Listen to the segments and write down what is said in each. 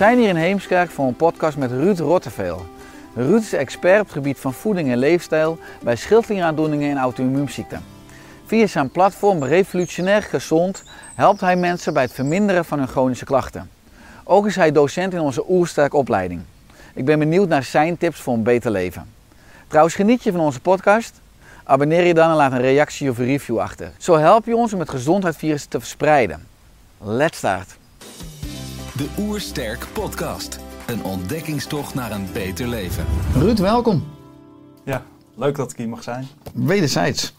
Zijn hier in Heemskerk voor een podcast met Ruud Rotteveel. Ruud is expert op het gebied van voeding en leefstijl bij schildklieraandoeningen en auto-immuunziekten. Via zijn platform Revolutionair Gezond helpt hij mensen bij het verminderen van hun chronische klachten. Ook is hij docent in onze Oersterk opleiding. Ik ben benieuwd naar zijn tips voor een beter leven. Trouwens, geniet je van onze podcast? Abonneer je dan en laat een reactie of een review achter. Zo help je ons om het gezondheidsvirus te verspreiden. Let's start! De Oersterk Podcast. Een ontdekkingstocht naar een beter leven. Ruud, welkom. Ja, leuk dat ik hier mag zijn. Wederzijds.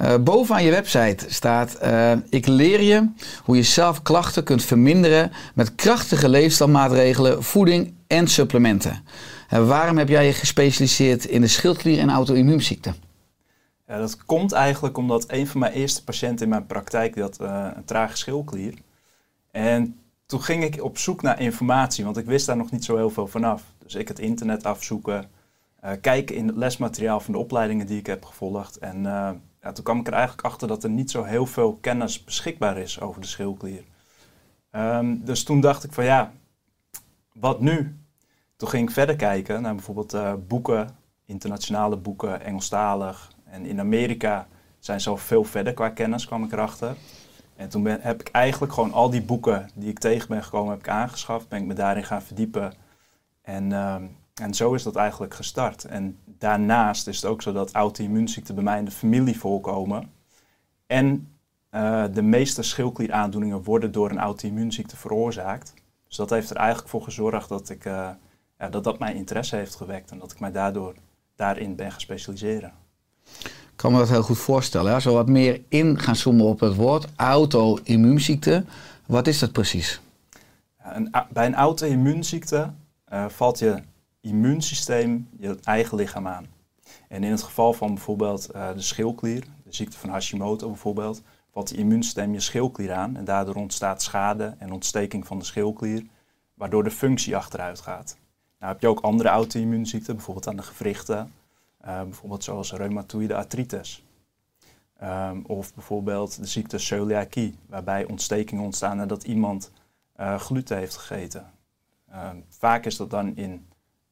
Uh, bovenaan je website staat: uh, Ik leer je hoe je zelf klachten kunt verminderen met krachtige leefstijlmaatregelen, voeding en supplementen. Uh, waarom heb jij je gespecialiseerd in de schildklier- en auto-immuunziekten? Ja, dat komt eigenlijk omdat een van mijn eerste patiënten in mijn praktijk had een trage schildklier. En toen ging ik op zoek naar informatie, want ik wist daar nog niet zo heel veel vanaf. Dus ik het internet afzoeken, kijken in het lesmateriaal van de opleidingen die ik heb gevolgd. En ja, toen kwam ik er eigenlijk achter dat er niet zo heel veel kennis beschikbaar is over de schildklier. Um, dus toen dacht ik van ja, wat nu? Toen ging ik verder kijken naar bijvoorbeeld uh, boeken, internationale boeken, Engelstalig. En in Amerika zijn ze al veel verder qua kennis, kwam ik erachter. En toen heb ik eigenlijk gewoon al die boeken die ik tegen ben gekomen, heb ik aangeschaft. Ben ik me daarin gaan verdiepen. En um, en zo is dat eigenlijk gestart. En daarnaast is het ook zo dat auto-immuunziekten bij mij in de familie voorkomen. En uh, de meeste schildklieraandoeningen worden door een auto-immuunziekte veroorzaakt. Dus dat heeft er eigenlijk voor gezorgd dat, ik, uh, ja, dat dat mijn interesse heeft gewekt. En dat ik mij daardoor daarin ben gaan specialiseren. Kan me dat heel goed voorstellen. Als we wat meer in gaan zoomen op het woord auto-immuunziekte. Wat is dat precies? Een, bij een auto-immuunziekte uh, valt je immuunsysteem je eigen lichaam aan. En in het geval van bijvoorbeeld uh, de schildklier, de ziekte van Hashimoto bijvoorbeeld, valt het immuunsysteem je schildklier aan en daardoor ontstaat schade en ontsteking van de schildklier, waardoor de functie achteruit gaat. Nou heb je ook andere auto-immuunziekten, bijvoorbeeld aan de gewrichten, uh, bijvoorbeeld zoals reumatoïde artritis. Um, of bijvoorbeeld de ziekte celiakie, waarbij ontstekingen ontstaan nadat iemand uh, gluten heeft gegeten. Um, vaak is dat dan in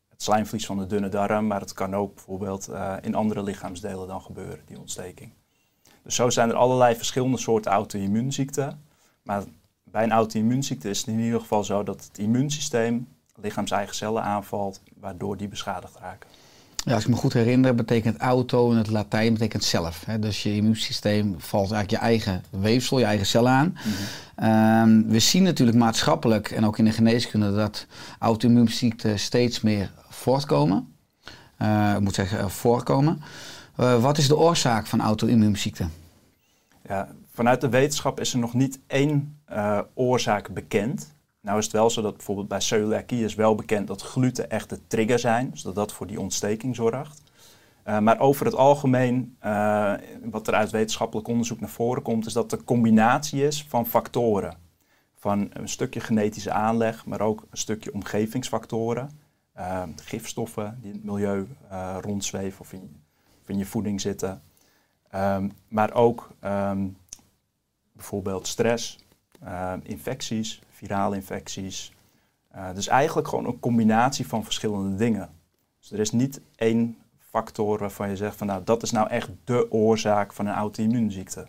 het slijmvlies van de dunne darm, maar het kan ook bijvoorbeeld uh, in andere lichaamsdelen dan gebeuren, die ontsteking. Dus zo zijn er allerlei verschillende soorten auto-immuunziekten. Maar bij een auto-immuunziekte is het in ieder geval zo dat het immuunsysteem lichaams-eigen cellen aanvalt, waardoor die beschadigd raken. Ja, als ik me goed herinner, betekent auto in het Latijn betekent zelf. Hè? Dus je immuunsysteem valt eigenlijk je eigen weefsel, je eigen cel aan. Mm -hmm. um, we zien natuurlijk maatschappelijk en ook in de geneeskunde dat auto-immuunziekten steeds meer voortkomen. Uh, ik moet zeggen, voorkomen. Uh, wat is de oorzaak van auto-immuunziekten? Ja, vanuit de wetenschap is er nog niet één uh, oorzaak bekend. Nou is het wel zo dat bijvoorbeeld bij celiakie is wel bekend dat gluten echt de trigger zijn, dus dat voor die ontsteking zorgt. Uh, maar over het algemeen, uh, wat er uit wetenschappelijk onderzoek naar voren komt, is dat een combinatie is van factoren. Van een stukje genetische aanleg, maar ook een stukje omgevingsfactoren. Uh, gifstoffen die in het milieu rondzweven of in, in, je voeding zitten. Um, maar ook um, bijvoorbeeld stress, infecties, virale infecties. Uh, dus eigenlijk gewoon een combinatie van verschillende dingen. Dus er is niet één factor waarvan je zegt van nou dat is nou echt de oorzaak van een auto-immuunziekte.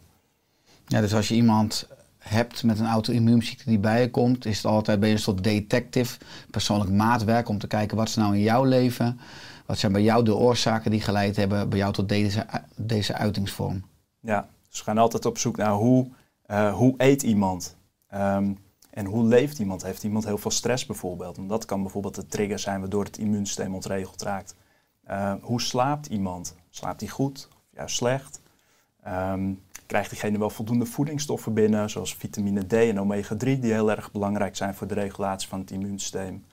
Ja, dus als je iemand hebt met een auto-immuunziekte die bij je komt, is het altijd je een soort detective, persoonlijk maatwerk om te kijken wat is nou in jouw leven, wat zijn bij jou de oorzaken die geleid hebben bij jou tot deze, deze uitingsvorm. Ja, dus we gaan altijd op zoek naar hoe, eh, hoe eet iemand Ehm, en hoe leeft iemand. Heeft iemand heel veel stress bijvoorbeeld? Dat kan bijvoorbeeld de trigger zijn waardoor het immuunsysteem ontregeld raakt. Uh, hoe slaapt iemand? Slaapt hij goed of juist slecht? Ehm, krijgt diegene wel voldoende voedingsstoffen binnen, zoals vitamine D en omega-3, die heel erg belangrijk zijn voor de regulatie van het immuunsysteem?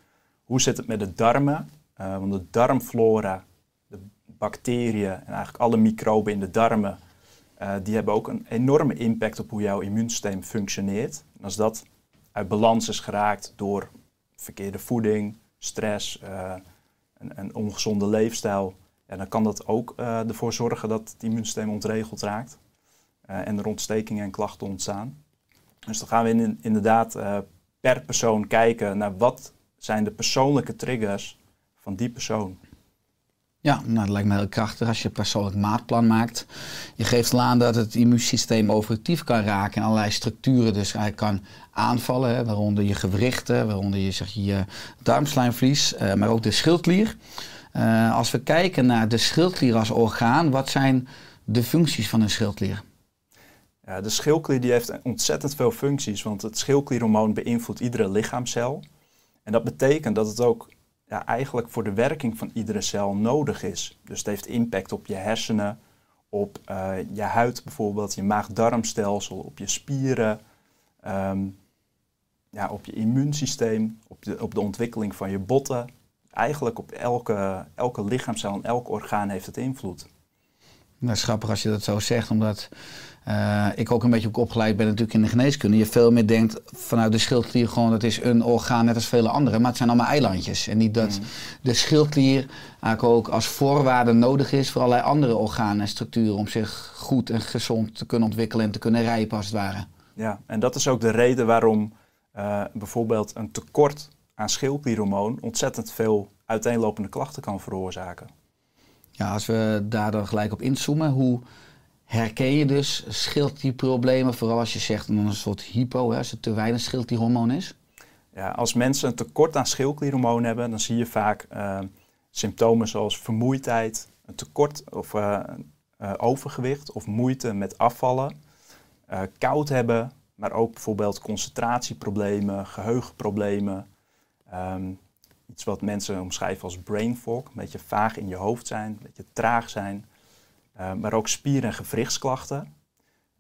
Hoe zit het met de darmen? Uh, want de darmflora, de bacteriën en eigenlijk alle microben in de darmen, uh, die hebben ook een enorme impact op hoe jouw immuunsysteem functioneert. En als dat uit balans is geraakt door verkeerde voeding, stress, uh, een, een, ongezonde leefstijl, ja, dan kan dat ook uh, ervoor zorgen dat het immuunsysteem ontregeld raakt en er ontstekingen en klachten ontstaan. Dus dan gaan we in, inderdaad per persoon kijken naar wat zijn de persoonlijke triggers van die persoon. Ja, nou, dat lijkt me heel krachtig als je een persoonlijk maatplan maakt. Je geeft al aan dat het immuunsysteem overactief kan raken en allerlei structuren dus eigenlijk kan aanvallen. Hè, waaronder je gewrichten, waaronder je, zeg, je darmslijmvlies, uh, maar ook de schildklier. Uh, als we kijken naar de schildklier als orgaan, wat zijn de functies van een schildklier? Ja, de schildklier die heeft ontzettend veel functies, want het schildklierhormoon beïnvloedt iedere lichaamcel. En dat betekent dat het ook ja, eigenlijk voor de werking van iedere cel nodig is. Dus het heeft impact op je hersenen, op uh, je huid bijvoorbeeld, je maag-darmstelsel, op je spieren, um, ja, op je immuunsysteem, op de, op de ontwikkeling van je botten. Eigenlijk op elke, elke lichaamcel en elk orgaan heeft het invloed. Dat is grappig als je dat zo zegt, omdat uh, ik ook een beetje ook opgeleid ben natuurlijk in de geneeskunde. Je veel meer denkt vanuit de schildklier gewoon dat is een orgaan net als vele andere. Maar het zijn allemaal eilandjes. En niet dat mm. de schildklier eigenlijk ook als voorwaarde nodig is voor allerlei andere organen en structuren om zich goed en gezond te kunnen ontwikkelen en te kunnen rijpen als het ware. Ja, en dat is ook de reden waarom uh, bijvoorbeeld een tekort aan schildklierhormoon ontzettend veel uiteenlopende klachten kan veroorzaken. Ja, als we daar dan gelijk op inzoomen, hoe herken je dus schildklierproblemen, vooral als je zegt een soort hypo, hè, als er te weinig schildklierhormoon is? Ja, als mensen een tekort aan schildklierhormoon hebben, dan zie je vaak uh, symptomen zoals vermoeidheid, een tekort of uh, uh, overgewicht of moeite met afvallen, koud hebben, maar ook bijvoorbeeld concentratieproblemen, geheugenproblemen. Um, iets wat mensen omschrijven als brain fog, een beetje vaag in je hoofd zijn, een beetje traag zijn. Uh, maar ook spier- en gewrichtsklachten.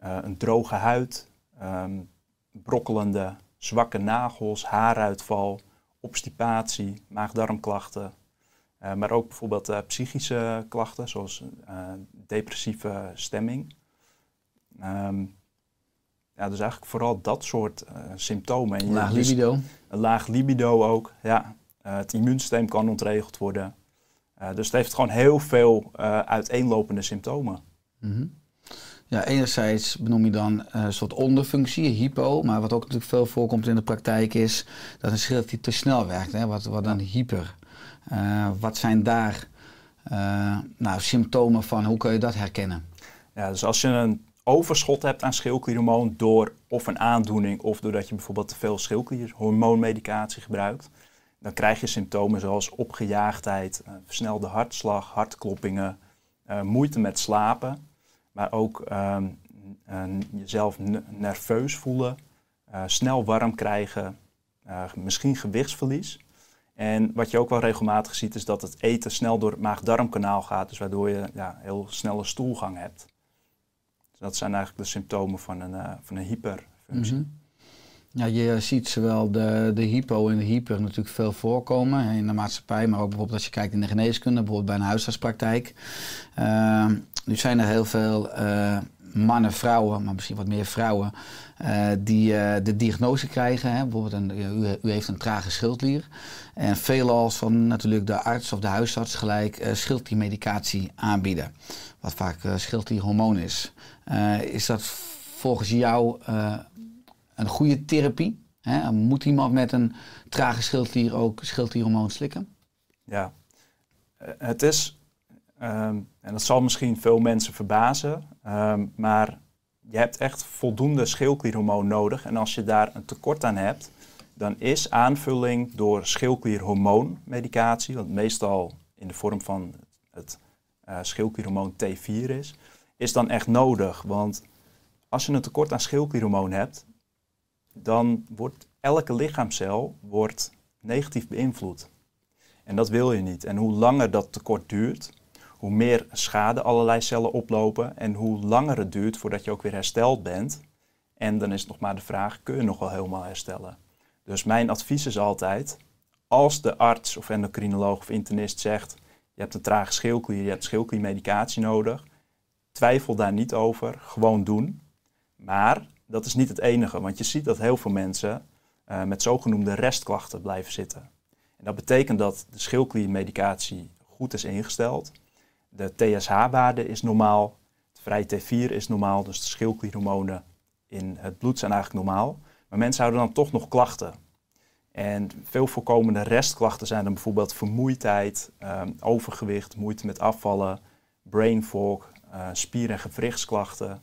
Uh, een droge huid, um, brokkelende, zwakke nagels, haaruitval, obstipatie, maag-darmklachten. Uh, maar ook bijvoorbeeld psychische klachten, zoals depressieve stemming. Um, ja, dus eigenlijk vooral dat soort symptomen. Laag dus libido. Een laag libido ook, ja. het immuunsysteem kan ontregeld worden. Uh, dus het heeft gewoon heel veel uh, uiteenlopende symptomen. Mm -hmm. Ja, enerzijds benoem je dan uh, een soort onderfunctie, hypo, maar wat ook natuurlijk veel voorkomt in de praktijk is dat een schildklier te snel werkt, hè, wat, wat dan hyper. wat zijn daar nou, symptomen van, hoe kun je dat herkennen? Ja, dus als je een overschot hebt aan schildklierhormoon door of een aandoening of doordat je bijvoorbeeld te veel schildklierhormoonmedicatie gebruikt, dan krijg je symptomen zoals opgejaagdheid, uh, versnelde hartslag, hartkloppingen, uh, moeite met slapen, maar ook uh, jezelf nerveus voelen, eh, snel warm krijgen, misschien gewichtsverlies. En wat je ook wel regelmatig ziet is dat het eten snel door het maag-darmkanaal gaat, dus waardoor je ja, heel snelle stoelgang hebt. Dus dat zijn eigenlijk de symptomen van een, van een hyperfunctie. -hmm. Ja, je ziet zowel de, de hypo en de hyper natuurlijk veel voorkomen in de maatschappij, maar ook bijvoorbeeld als je kijkt in de geneeskunde, bijvoorbeeld bij een huisartspraktijk. Uh, nu zijn er heel veel uh, mannen, vrouwen, maar misschien wat meer vrouwen, uh, die de diagnose krijgen. Hè? Bijvoorbeeld, een, u, u, heeft een trage schildklier. En veelal van natuurlijk de arts of de huisarts gelijk uh, schildkliermedicatie aanbieden. Wat vaak schildklierhormoon is. is dat volgens jou een goede therapie? Moet iemand met een trage schildklier ook schildklierhormoon slikken? Ja, het is, um, en dat zal misschien veel mensen verbazen, um, maar je hebt echt voldoende schildklierhormoon nodig. En als je daar een tekort aan hebt, dan is aanvulling door schildklierhormoonmedicatie, wat meestal in de vorm van het uh, schildklierhormoon T4 is, is dan echt nodig. Want als je een tekort aan schildklierhormoon hebt, dan wordt elke lichaamcel wordt negatief beïnvloed. En dat wil je niet. En hoe langer dat tekort duurt, hoe meer schade allerlei cellen oplopen en hoe langer het duurt voordat je ook weer hersteld bent. En dan is het nog maar de vraag, kun je nog wel helemaal herstellen? Dus mijn advies is altijd, als de arts of endocrinoloog of internist zegt, je hebt een trage schildklier, je hebt schildkliermedicatie nodig, twijfel daar niet over, gewoon doen. Maar dat is niet het enige, want je ziet dat heel veel mensen uh, met zogenoemde restklachten blijven zitten. En dat betekent dat de schildkliermedicatie goed is ingesteld. De TSH-waarde is normaal, het vrije T4 is normaal, dus de schildklierhormonen in het bloed zijn eigenlijk normaal. Maar mensen houden dan toch nog klachten. En veel voorkomende restklachten zijn dan bijvoorbeeld vermoeidheid, um, overgewicht, moeite met afvallen, brain fog, uh, spier- en gewrichtsklachten,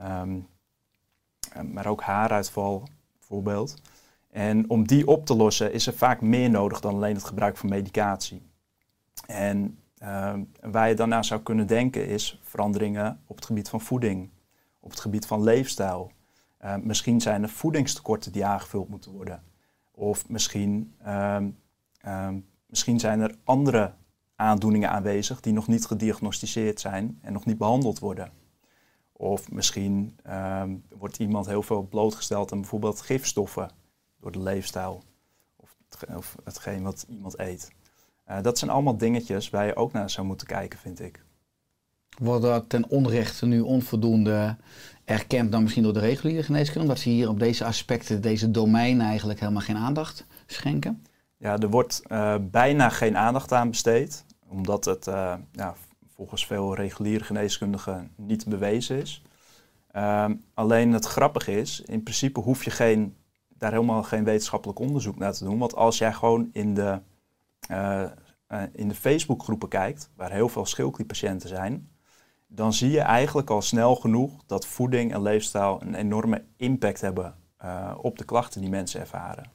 um, maar ook haaruitval bijvoorbeeld. En om die op te lossen is er vaak meer nodig dan alleen het gebruik van medicatie. En uh, waar je naar zou kunnen denken is veranderingen op het gebied van voeding, op het gebied van leefstijl. Uh, misschien zijn er voedingstekorten die aangevuld moeten worden. Of misschien, uh, misschien zijn er andere aandoeningen aanwezig die nog niet gediagnosticeerd zijn en nog niet behandeld worden. Of misschien ehm, wordt iemand heel veel blootgesteld aan bijvoorbeeld gifstoffen door de leefstijl of, of hetgeen wat iemand eet. Uh, dat zijn allemaal dingetjes waar je ook naar zou moeten kijken, vind ik. Wordt dat ten onrechte nu onvoldoende erkend dan misschien door de reguliere geneeskunde? Omdat ze hier op deze aspecten, deze domeinen eigenlijk helemaal geen aandacht schenken? Ja, er wordt uh, bijna geen aandacht aan besteed. Omdat het uh, ja, volgens veel reguliere geneeskundigen niet bewezen is. Uh, alleen het grappige is, in principe hoef je geen, daar helemaal geen wetenschappelijk onderzoek naar te doen. Want als jij gewoon in de, uh, uh, in de Facebookgroepen kijkt, waar heel veel schildklierpatiënten zijn, dan zie je eigenlijk al snel genoeg dat voeding en leefstijl een enorme impact hebben uh, op de klachten die mensen ervaren.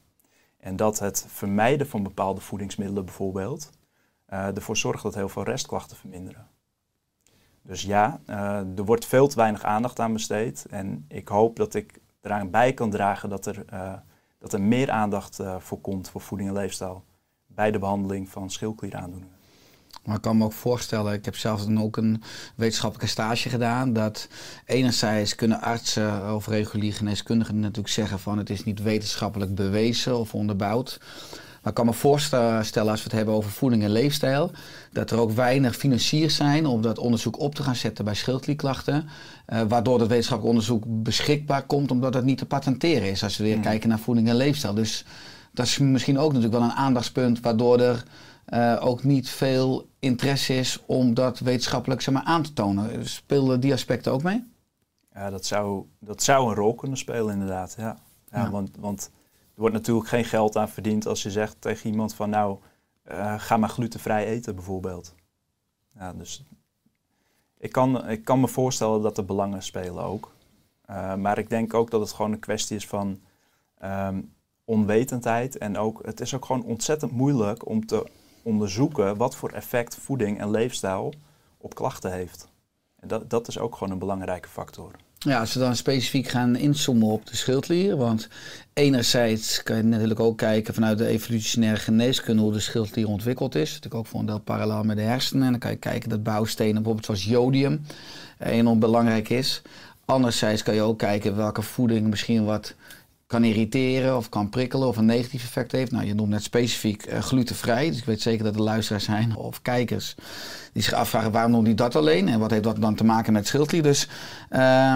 En dat het vermijden van bepaalde voedingsmiddelen bijvoorbeeld ervoor zorgt dat heel veel restklachten verminderen. Dus ja, uh, er wordt veel te weinig aandacht aan besteed. En ik hoop dat ik eraan bij kan dragen dat er, uh, dat er meer aandacht uh, voor komt voor voeding en leefstijl bij de behandeling van schildklieraandoeningen. Maar ik kan me ook voorstellen, ik heb zelf dan ook een wetenschappelijke stage gedaan, dat enerzijds kunnen artsen of regulier geneeskundigen natuurlijk zeggen van het is niet wetenschappelijk bewezen of onderbouwd. Maar ik kan me voorstellen, als we het hebben over voeding en leefstijl, dat er ook weinig financiers zijn om dat onderzoek op te gaan zetten bij schildklierklachten. Uh, waardoor het wetenschappelijk onderzoek beschikbaar komt, omdat het niet te patenteren is. Als we weer mm. kijken naar voeding en leefstijl. Dus dat is misschien ook natuurlijk wel een aandachtspunt, waardoor er uh, ook niet veel interesse is om dat wetenschappelijk zeg maar, aan te tonen. Spelen die aspecten ook mee? Ja, dat zou, dat zou een rol kunnen spelen, inderdaad. Ja. Ja, ja. Want, want er wordt natuurlijk geen geld aan verdiend als je zegt tegen iemand van nou, uh, ga maar glutenvrij eten bijvoorbeeld. Ja, dus ik kan, ik kan me voorstellen dat er belangen spelen ook. Uh, maar ik denk ook dat het gewoon een kwestie is van um, onwetendheid. En ook, het is ook gewoon ontzettend moeilijk om te onderzoeken wat voor effect voeding en leefstijl op klachten heeft. En dat, dat is ook gewoon een belangrijke factor. Ja, als we dan specifiek gaan inzoomen op de schildklier. Want enerzijds kan je natuurlijk ook kijken vanuit de evolutionaire geneeskunde hoe de schildklier ontwikkeld is. Natuurlijk ook voor een deel parallel met de hersenen. En dan kan je kijken dat bouwstenen bijvoorbeeld zoals jodium enorm belangrijk is. Anderzijds kan je ook kijken welke voeding misschien wat kan irriteren of kan prikkelen of een negatief effect heeft. Nou, je noemt net specifiek uh, glutenvrij. Dus ik weet zeker dat er luisteraars zijn of kijkers die zich afvragen waarom noemt hij dat alleen en wat heeft dat dan te maken met schildklier. Dus uh,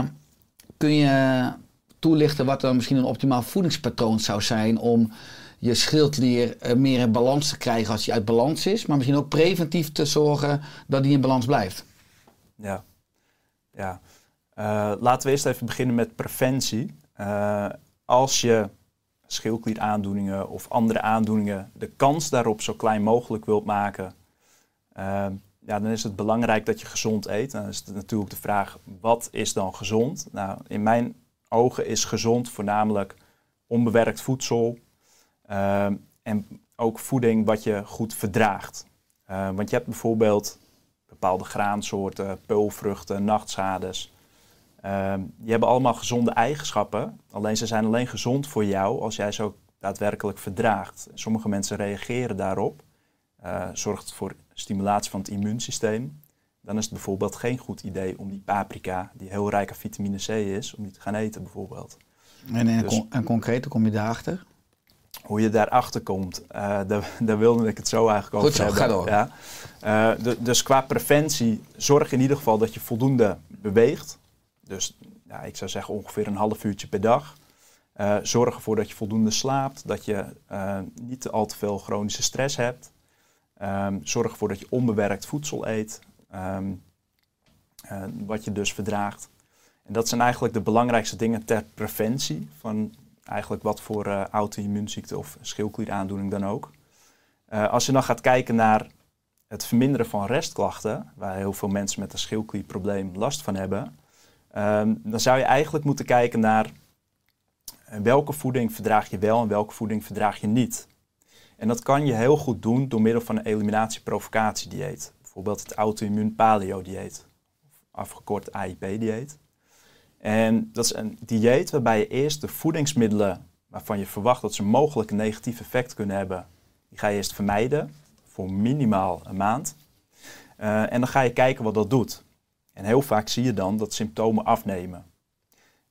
kun je toelichten wat dan misschien een optimaal voedingspatroon zou zijn om je schildklier uh, meer in balans te krijgen als die uit balans is, maar misschien ook preventief te zorgen dat die in balans blijft? Ja, ja. Uh, laten we eerst even beginnen met preventie. Uh, als je schildklieraandoeningen of andere aandoeningen de kans daarop zo klein mogelijk wilt maken, ja, dan is het belangrijk dat je gezond eet. Dan is het natuurlijk de vraag, wat is dan gezond? Nou, in mijn ogen is gezond voornamelijk onbewerkt voedsel ehm, en ook voeding wat je goed verdraagt. Uh, want je hebt bijvoorbeeld bepaalde graansoorten, peulvruchten, nachtschades. Uh, die hebben allemaal gezonde eigenschappen. Alleen ze zijn alleen gezond voor jou als jij ze ook daadwerkelijk verdraagt. Sommige mensen reageren daarop. Uh, zorgt voor stimulatie van het immuunsysteem. Dan is het bijvoorbeeld geen goed idee om die paprika, die heel rijk aan vitamine C is, om die te gaan eten bijvoorbeeld. En, en, dus, en concreet, hoe kom je daarachter? Hoe je daarachter komt, uh, daar, daar, wilde ik het zo eigenlijk over Goed zo, hebben. Ga door. Ja. Uh, de, dus qua preventie, zorg in ieder geval dat je voldoende beweegt. Dus ja, ik zou zeggen ongeveer een half uurtje per dag. Uh, zorg ervoor dat je voldoende slaapt, dat je niet al te veel chronische stress hebt. Um, zorg ervoor dat je onbewerkt voedsel eet, um, wat je dus verdraagt. En dat zijn eigenlijk de belangrijkste dingen ter preventie van eigenlijk wat voor uh, auto-immuunziekte of schildklieraandoening dan ook. Uh, als je dan gaat kijken naar het verminderen van restklachten, waar heel veel mensen met een schildklierprobleem last van hebben, um, dan zou je eigenlijk moeten kijken naar welke voeding verdraag je wel en welke voeding verdraag je niet. En dat kan je heel goed doen door middel van een eliminatie-provocatiedieet. Bijvoorbeeld het auto-immuun paleo-dieet, afgekort AIP-dieet. En dat is een dieet waarbij je eerst de voedingsmiddelen waarvan je verwacht dat ze mogelijk een negatief effect kunnen hebben, die ga je eerst vermijden voor minimaal een maand. Uh, en dan ga je kijken wat dat doet. En heel vaak zie je dan dat symptomen afnemen.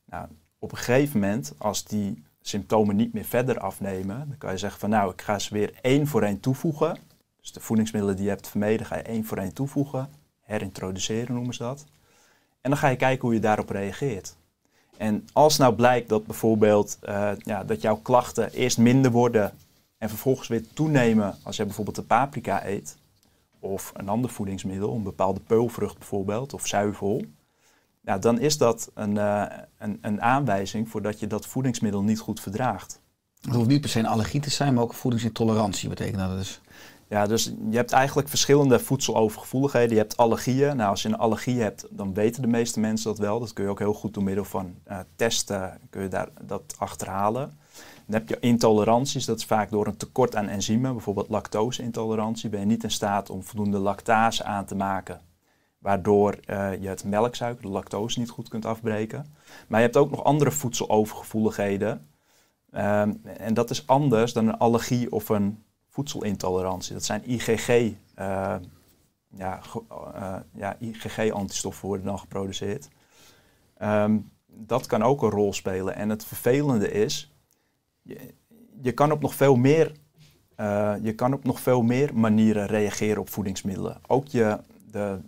Nou, op een gegeven moment, als die symptomen niet meer verder afnemen, dan kan je zeggen van nou, ik ga ze weer één voor één toevoegen. Dus de voedingsmiddelen die je hebt vermeden, ga je één voor één toevoegen. Herintroduceren noemen ze dat. En dan ga je kijken hoe je daarop reageert. En als nou blijkt dat bijvoorbeeld uh, ja, dat jouw klachten eerst minder worden en vervolgens weer toenemen als je bijvoorbeeld de paprika eet, of een ander voedingsmiddel, een bepaalde peulvrucht bijvoorbeeld, of zuivel, ja, dan is dat een, uh, een, een aanwijzing voor dat je dat voedingsmiddel niet goed verdraagt. Het hoeft niet per se een allergie te zijn, maar ook voedingsintolerantie betekent dat dus. Ja, dus je hebt eigenlijk verschillende voedselovergevoeligheden. Je hebt allergieën. Nou, als je een allergie hebt, dan weten de meeste mensen dat wel. Dat kun je ook heel goed door middel van uh, testen kun je daar, dat achterhalen. Dan heb je intoleranties. Dat is vaak door een tekort aan enzymen. Bijvoorbeeld lactose-intolerantie. Ben je niet in staat om voldoende lactase aan te maken. Waardoor uh, je het melksuiker, de lactose, niet goed kunt afbreken. Maar je hebt ook nog andere voedselovergevoeligheden. Um, en dat is anders dan een allergie of een voedselintolerantie. Dat zijn IgG, uh, ja, uh, ja, IgG-antistoffen worden dan geproduceerd. Um, dat kan ook een rol spelen. En het vervelende is, je, je kan op nog veel meer, uh, je kan op nog veel meer manieren reageren op voedingsmiddelen. Ook je, de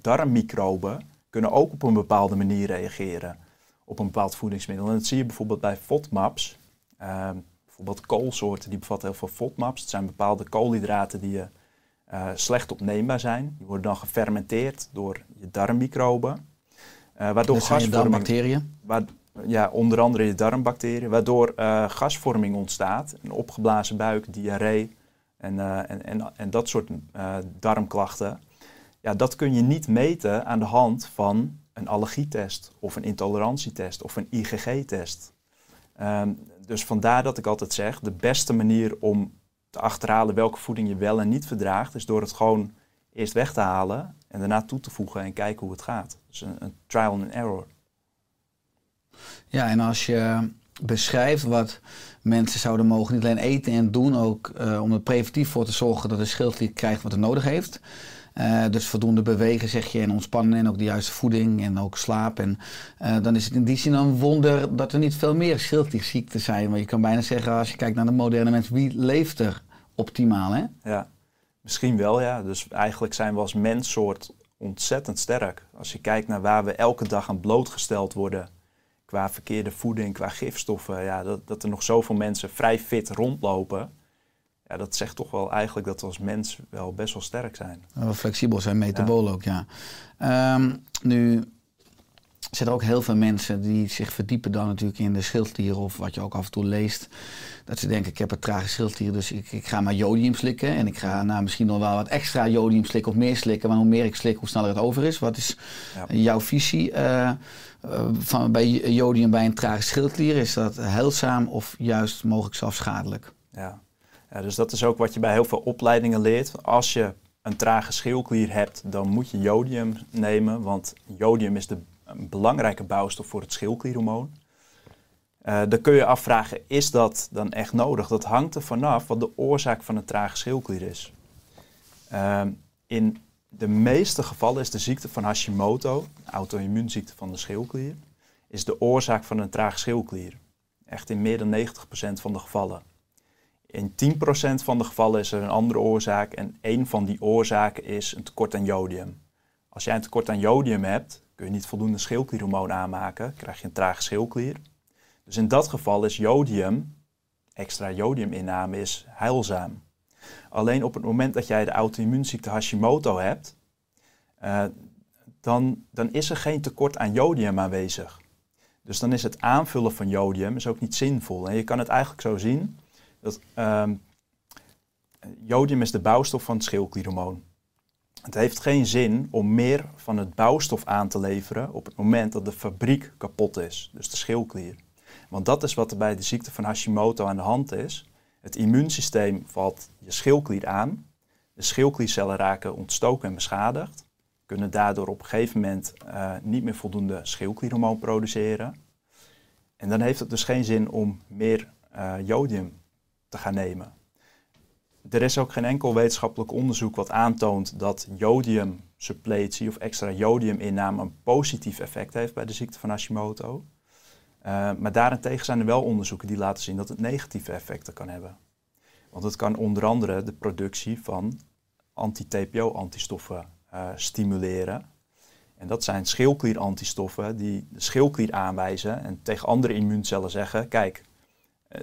darmmicroben kunnen ook op een bepaalde manier reageren op een bepaald voedingsmiddel. En dat zie je bijvoorbeeld bij FODMAPs. Um, bijvoorbeeld koolsoorten die bevatten heel veel FODMAPs. Het zijn bepaalde koolhydraten die uh, slecht opneembaar zijn. Die worden dan gefermenteerd door je darmmicroben. Uh, waardoor gasvorming, je? Waar, ja, onder andere je darmbacteriën. Waardoor gasvorming ontstaat. Een opgeblazen buik, diarree en, en, en, en, dat soort darmklachten. Ja, dat kun je niet meten aan de hand van een allergietest of een intolerantietest of een IgG-test. Um, dus vandaar dat ik altijd zeg, de beste manier om te achterhalen welke voeding je wel en niet verdraagt, is door het gewoon eerst weg te halen en daarna toe te voegen en kijken hoe het gaat. Dus een, een trial and error. Ja, en als je beschrijft wat mensen zouden mogen niet alleen eten en doen, ook uh, om er preventief voor te zorgen dat de schildklier krijgt wat het nodig heeft. Uh, dus voldoende bewegen, zeg je, en ontspannen en ook de juiste voeding en ook slaap. En uh, dan is het in die zin een wonder dat er niet veel meer schildklierziekten zijn. Want je kan bijna zeggen, als je kijkt naar de moderne mensen, wie leeft er optimaal, hè? Ja, misschien wel, ja. Dus eigenlijk zijn we als menssoort ontzettend sterk. Als je kijkt naar waar we elke dag aan blootgesteld worden qua verkeerde voeding, qua gifstoffen, ja, dat, dat er nog zoveel mensen vrij fit rondlopen ja, dat zegt toch wel eigenlijk dat we als mens wel best wel sterk zijn. Wel flexibel zijn, metabool ja. ook, ja. Um, nu, zijn er ook heel veel mensen die zich verdiepen dan natuurlijk in de schildklier of wat je ook af en toe leest. Dat ze denken, ik heb een trage schildklier, dus ik, ik ga maar jodium slikken. En ik ga nou, misschien nog wel wat extra jodium slikken of meer slikken. Maar hoe meer ik slik, hoe sneller het over is. Wat is Ja. jouw visie eh, eh, van, bij jodium bij een trage schildklier? Is dat heilzaam of juist mogelijk zelfs schadelijk? Ja. Dus dat is ook wat je bij heel veel opleidingen leert. Als je een trage schildklier hebt, dan moet je jodium nemen, want jodium is de, belangrijke bouwstof voor het schildklierhormoon. Eh, dan kun je afvragen, is dat dan echt nodig? Dat hangt er vanaf wat de oorzaak van een trage schildklier is. Ehm, in de meeste gevallen is de ziekte van Hashimoto, een auto-immuunziekte van de schildklier, is de oorzaak van een trage schildklier. Echt in meer dan 90% van de gevallen. In 10% van de gevallen is er een andere oorzaak en één van die oorzaken is een tekort aan jodium. Als jij een tekort aan jodium hebt, kun je niet voldoende schildklierhormoon aanmaken, krijg je een trage schildklier. Dus in dat geval is jodium, extra jodiuminname, is heilzaam. Alleen op het moment dat jij de auto-immuunziekte Hashimoto hebt, eh, dan, dan is er geen tekort aan jodium aanwezig. Dus dan is het aanvullen van jodium is ook niet zinvol. En je kan het eigenlijk zo zien ehm, jodium is de bouwstof van het schildklierhormoon. Het heeft geen zin om meer van het bouwstof aan te leveren op het moment dat de fabriek kapot is, dus de schildklier. Want dat is wat er bij de ziekte van Hashimoto aan de hand is. Het immuunsysteem valt je schildklier aan. De schildkliercellen raken ontstoken en beschadigd. Kunnen daardoor op een gegeven moment eh, niet meer voldoende schildklierhormoon produceren. En dan heeft het dus geen zin om meer eh, jodium te gaan nemen. Er is ook geen enkel wetenschappelijk onderzoek wat aantoont dat jodiumsuppletie of extra jodiuminname een positief effect heeft bij de ziekte van Hashimoto. Uh, maar daarentegen zijn er wel onderzoeken die laten zien dat het negatieve effecten kan hebben. Want het kan onder andere de productie van anti-TPO-antistoffen uh, stimuleren. En dat zijn schildklierantistoffen die de schildklier aanwijzen en tegen andere immuuncellen zeggen: kijk,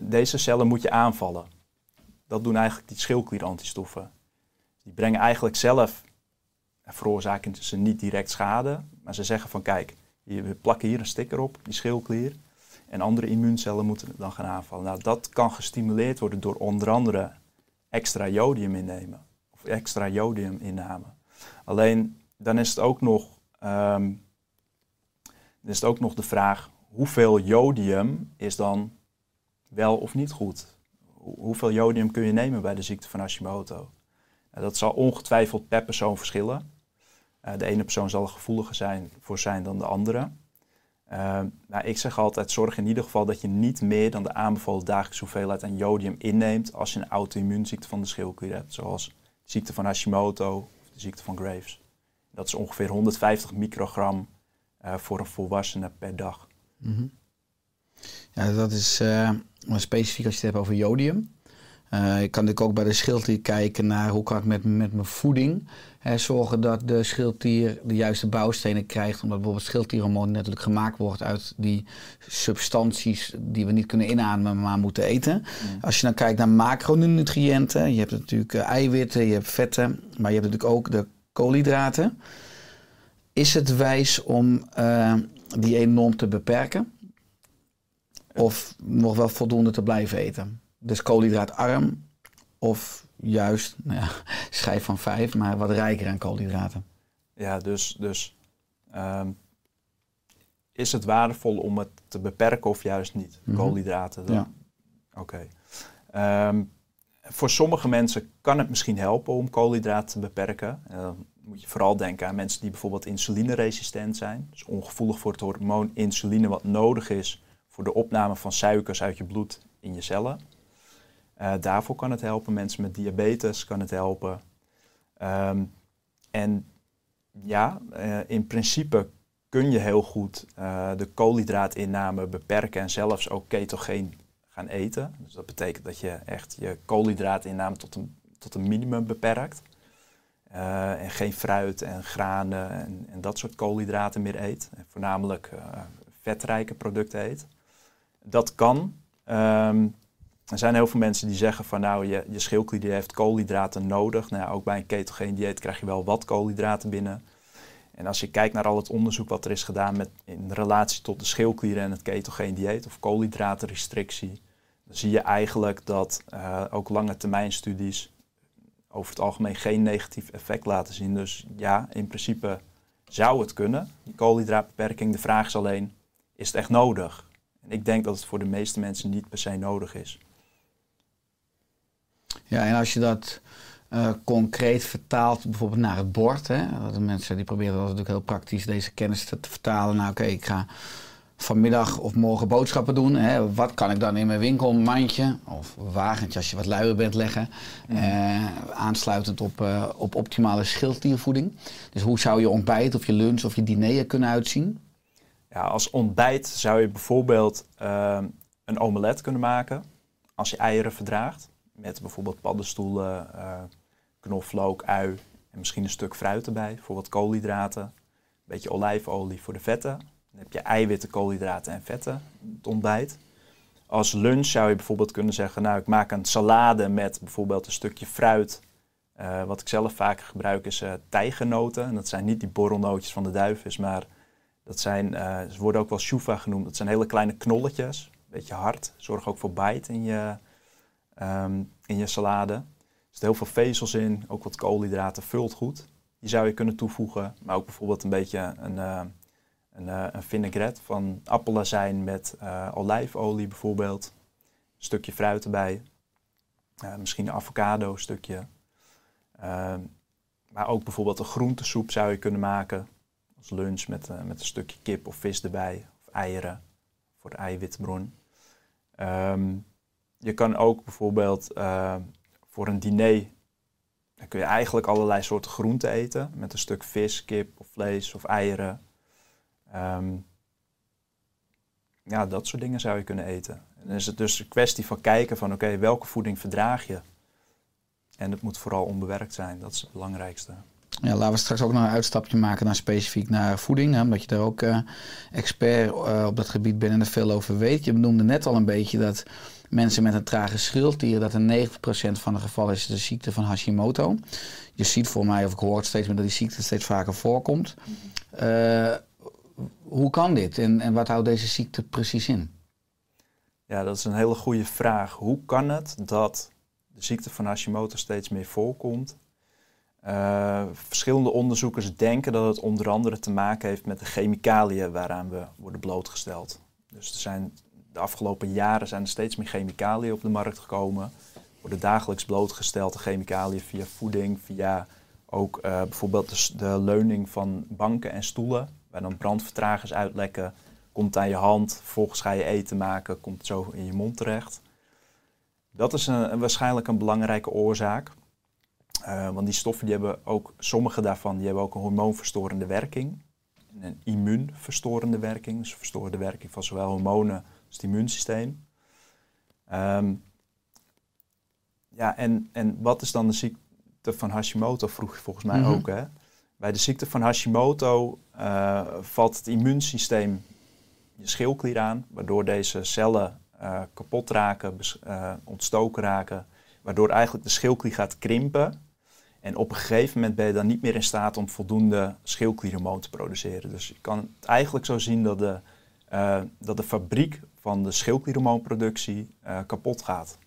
deze cellen moet je aanvallen. Dat doen eigenlijk die schildklierantistoffen. Die brengen eigenlijk zelf, veroorzaken ze niet direct schade, maar ze zeggen van kijk, we plakken hier een sticker op, die schildklier. En andere immuuncellen moeten het dan gaan aanvallen. Nou, dat kan gestimuleerd worden door onder andere extra jodium innemen. Of extra jodiuminname. Alleen dan is het ook nog, um, dan is het ook nog de vraag hoeveel jodium is dan wel of niet goed? Hoeveel jodium kun je nemen bij de ziekte van Hashimoto? Dat zal ongetwijfeld per persoon verschillen. Uh, de ene persoon zal er gevoeliger zijn voor zijn dan de andere. Uh, nou, ik zeg altijd, zorg in ieder geval dat je niet meer dan de aanbevolen dagelijkse hoeveelheid aan jodium inneemt als je een auto-immuunziekte van de schildklier hebt, zoals de ziekte van Hashimoto of de ziekte van Graves. Dat is ongeveer 150 microgram uh, voor een volwassene per dag. -hmm. Ja, dat is uh, specifiek als je het hebt over jodium. Uh, ik kan natuurlijk ook bij de schildklier kijken naar hoe kan ik met, met mijn voeding hè, zorgen dat de schildklier de juiste bouwstenen krijgt. Omdat bijvoorbeeld schildklierhormoon natuurlijk gemaakt wordt uit die substanties die we niet kunnen inademen, maar moeten eten. Als je dan kijkt naar macronutriënten, je hebt natuurlijk uh, eiwitten, je hebt vetten, maar je hebt natuurlijk ook de koolhydraten. Is het wijs om uh, die enorm te beperken? Of nog wel voldoende te blijven eten? Dus koolhydraatarm of juist nou ja, schijf van vijf, maar wat rijker aan koolhydraten. Ja, dus, dus um, is het waardevol om het te beperken of juist niet? Mm -hmm. Koolhydraten. Dan? Ja. Oké. Okay. Um, voor sommige mensen kan het misschien helpen om koolhydraten te beperken. Uh, dan moet je vooral denken aan mensen die bijvoorbeeld insulineresistent zijn. Dus ongevoelig voor het hormoon insuline wat nodig is voor de opname van suikers uit je bloed in je cellen. Uh, daarvoor kan het helpen. Mensen met diabetes kan het helpen. Um, en ja, uh, in principe kun je heel goed uh, de koolhydraatinname beperken en zelfs ook ketogeen gaan eten. Dus dat betekent dat je echt je koolhydraatinname tot een, tot een minimum beperkt. en geen fruit en granen en, en, dat soort koolhydraten meer eet. En voornamelijk vetrijke producten eet. Dat kan. Um, er zijn heel veel mensen die zeggen van nou, je, je schildklier heeft koolhydraten nodig. Nou ja, ook bij een ketogeen dieet krijg je wel wat koolhydraten binnen. En als je kijkt naar al het onderzoek wat er is gedaan met, in relatie tot de schildklieren en het ketogeen dieet of koolhydratenrestrictie, dan zie je eigenlijk dat uh, ook lange termijn studies over het algemeen geen negatief effect laten zien. Dus ja, in principe zou het kunnen, die koolhydraatbeperking. De vraag is alleen, is het echt nodig? En ik denk dat het voor de meeste mensen niet per se nodig is. Ja, en als je dat uh, concreet vertaalt bijvoorbeeld naar het bord. Hè? De mensen die proberen dat natuurlijk heel praktisch deze kennis te, te vertalen. Nou oké, ik ga vanmiddag of morgen boodschappen doen. Hè? Wat kan ik dan in mijn winkelmandje of wagentje als je wat luier bent leggen? Mm. Uh, aansluitend op, uh, op optimale schildkliervoeding. Dus hoe zou je ontbijt of je lunch of je diner kunnen uitzien? Ja, als ontbijt zou je bijvoorbeeld een omelet kunnen maken als je eieren verdraagt. Met bijvoorbeeld paddenstoelen, knoflook, ui en misschien een stuk fruit erbij voor wat koolhydraten. Een beetje olijfolie voor de vetten. Dan heb je eiwitten, koolhydraten en vetten, het ontbijt. Als lunch zou je bijvoorbeeld kunnen zeggen, nou ik maak een salade met bijvoorbeeld een stukje fruit. Uh, wat ik zelf vaak gebruik is uh, tijgernoten. En dat zijn niet die borrelnootjes van de duifjes, maar dat zijn, uh, ze worden ook wel shuva genoemd. Dat zijn hele kleine knolletjes, een beetje hard. Zorg ook voor bite in je, um, in je salade. Er zit heel veel vezels in, ook wat koolhydraten, vult goed. Die zou je kunnen toevoegen, maar ook bijvoorbeeld een beetje een, uh, een, uh, een vinaigrette van appelazijn met olijfolie bijvoorbeeld. Een stukje fruit erbij, misschien een avocado stukje. maar ook bijvoorbeeld een groentesoep zou je kunnen maken als lunch met, met een stukje kip of vis erbij. Of eieren voor de eiwitbron. Um, je kan ook bijvoorbeeld voor een diner dan kun je eigenlijk allerlei soorten groenten eten. Met een stuk vis, kip of vlees of eieren. Um, ja, dat soort dingen zou je kunnen eten. En dan is het dus een kwestie van kijken van oké, welke voeding verdraag je? En het moet vooral onbewerkt zijn, dat is het belangrijkste. Ja, laten we straks ook nog een uitstapje maken naar specifiek naar voeding. Hè, omdat je daar ook uh, expert uh, op dat gebied bent en er veel over weet. Je noemde net al een beetje dat mensen met een trage schildklier, dat in 90% van de gevallen is de ziekte van Hashimoto. Je ziet voor mij, of ik hoor het steeds meer, dat die ziekte steeds vaker voorkomt. Uh, hoe kan dit en, en wat houdt deze ziekte precies in? Ja, dat is een hele goede vraag. Hoe kan het dat de ziekte van Hashimoto steeds meer voorkomt? Uh, verschillende onderzoekers denken dat het onder andere te maken heeft met de chemicaliën waaraan we worden blootgesteld. Dus er zijn de afgelopen jaren zijn er steeds meer chemicaliën op de markt gekomen. Worden dagelijks blootgesteld de chemicaliën via voeding, via ook uh, bijvoorbeeld de, de, leuning van banken en stoelen, waar dan brandvertragers uitlekken. Komt aan je hand, vervolgens ga je eten maken, komt zo in je mond terecht. Dat is een, waarschijnlijk een belangrijke oorzaak. Uh, want die stoffen die hebben ook, sommige daarvan, die hebben ook een hormoonverstorende werking. Een immuunverstorende werking, dus verstoren de werking van zowel hormonen het immuunsysteem. Um, ja, en, en wat is dan de ziekte van Hashimoto, vroeg je volgens mij mm -hmm. ook. Hè? Bij de ziekte van Hashimoto uh, valt het immuunsysteem je schildklier aan, waardoor deze cellen uh, kapot raken, ontstoken raken, waardoor eigenlijk de schildklier gaat krimpen. En op een gegeven moment ben je dan niet meer in staat om voldoende schildklierhormoon te produceren. Dus je kan het eigenlijk zo zien dat de, dat de fabriek van de schildklierhormoonproductie uh, kapot gaat.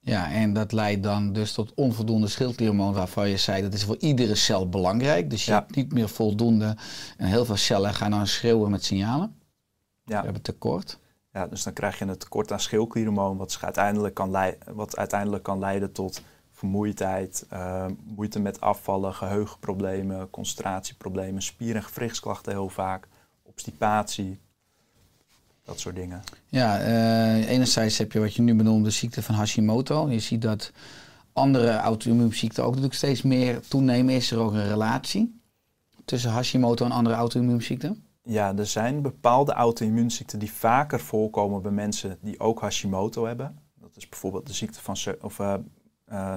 Ja, en dat leidt dan dus tot onvoldoende schildklierhormoon, waarvan je zei dat is voor iedere cel belangrijk. Dus je ja. hebt niet meer voldoende en heel veel cellen gaan dan schreeuwen met signalen. Ja. We hebben tekort. Ja, dus dan krijg je een tekort aan schildklierhormoon, wat, uiteindelijk kan leiden, wat uiteindelijk kan leiden tot vermoeidheid, uh, moeite met afvallen, geheugenproblemen, concentratieproblemen, spier- en gewrichtsklachten heel vaak, obstipatie. Dat soort dingen. Ja, uh, enerzijds heb je wat je nu benoemde, de ziekte van Hashimoto. Je ziet dat andere auto-immuunziekten ook natuurlijk steeds meer toenemen. Is er ook een relatie tussen Hashimoto en andere auto-immuunziekten? Ja, er zijn bepaalde auto-immuunziekten die vaker voorkomen bij mensen die ook Hashimoto hebben. Dat is bijvoorbeeld de ziekte van, of uh, uh,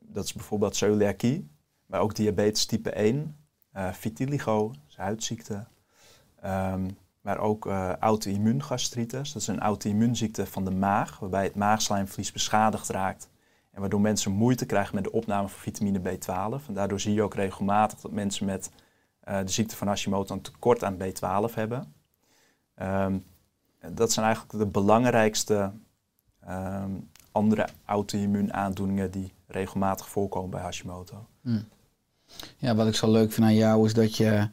dat is bijvoorbeeld celiakie, maar ook diabetes type 1, vitiligo, huidziekte. Um, maar ook uh, auto-immuungastritis. Dat is een auto-immuunziekte van de maag, waarbij het maagslijmvlies beschadigd raakt. En waardoor mensen moeite krijgen met de opname van vitamine B12. En daardoor zie je ook regelmatig dat mensen met eh, de ziekte van Hashimoto een tekort aan B12 hebben. Ehm, dat zijn eigenlijk de belangrijkste ehm, andere auto-immuunaandoeningen die regelmatig voorkomen bij Hashimoto. Ja, wat ik zo leuk vind aan jou is dat je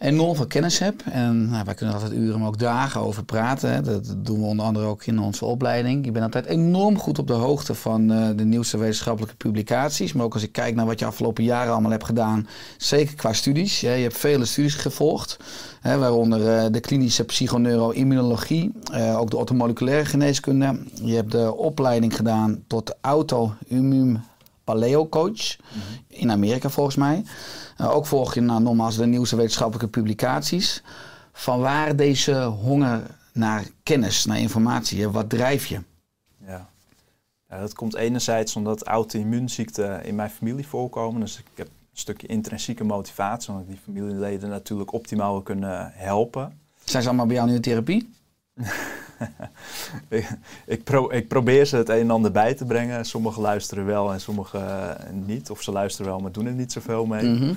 enorm veel kennis hebt. En nou, wij kunnen altijd uren, maar ook dagen over praten. Hè. Dat doen we onder andere ook in onze opleiding. Je bent altijd enorm goed op de hoogte van eh, de nieuwste wetenschappelijke publicaties. Maar ook als ik kijk naar wat je afgelopen jaren allemaal hebt gedaan. Zeker qua studies. Ja, je hebt vele studies gevolgd. Hè, waaronder eh, de klinische psychoneuroimmunologie. eh ook de orthomoleculaire geneeskunde. Je hebt de opleiding gedaan tot auto-immuun paleo-coach. In Amerika volgens mij. Uh, ook volg je nou, nogmaals de nieuwste wetenschappelijke publicaties. Van waar deze honger naar kennis, naar informatie, hè? wat drijf je? Ja. ja, dat komt enerzijds omdat auto-immuunziekten in mijn familie voorkomen. Dus ik heb een stukje intrinsieke motivatie, omdat ik die familieleden natuurlijk optimaal kunnen helpen. Zijn ze allemaal bij jou nu in therapie? ik, ik, pro, ik, probeer ze het een en ander bij te brengen. Sommigen luisteren wel en sommigen uh, niet. Of ze luisteren wel, maar doen er niet zoveel mee. Mm -hmm.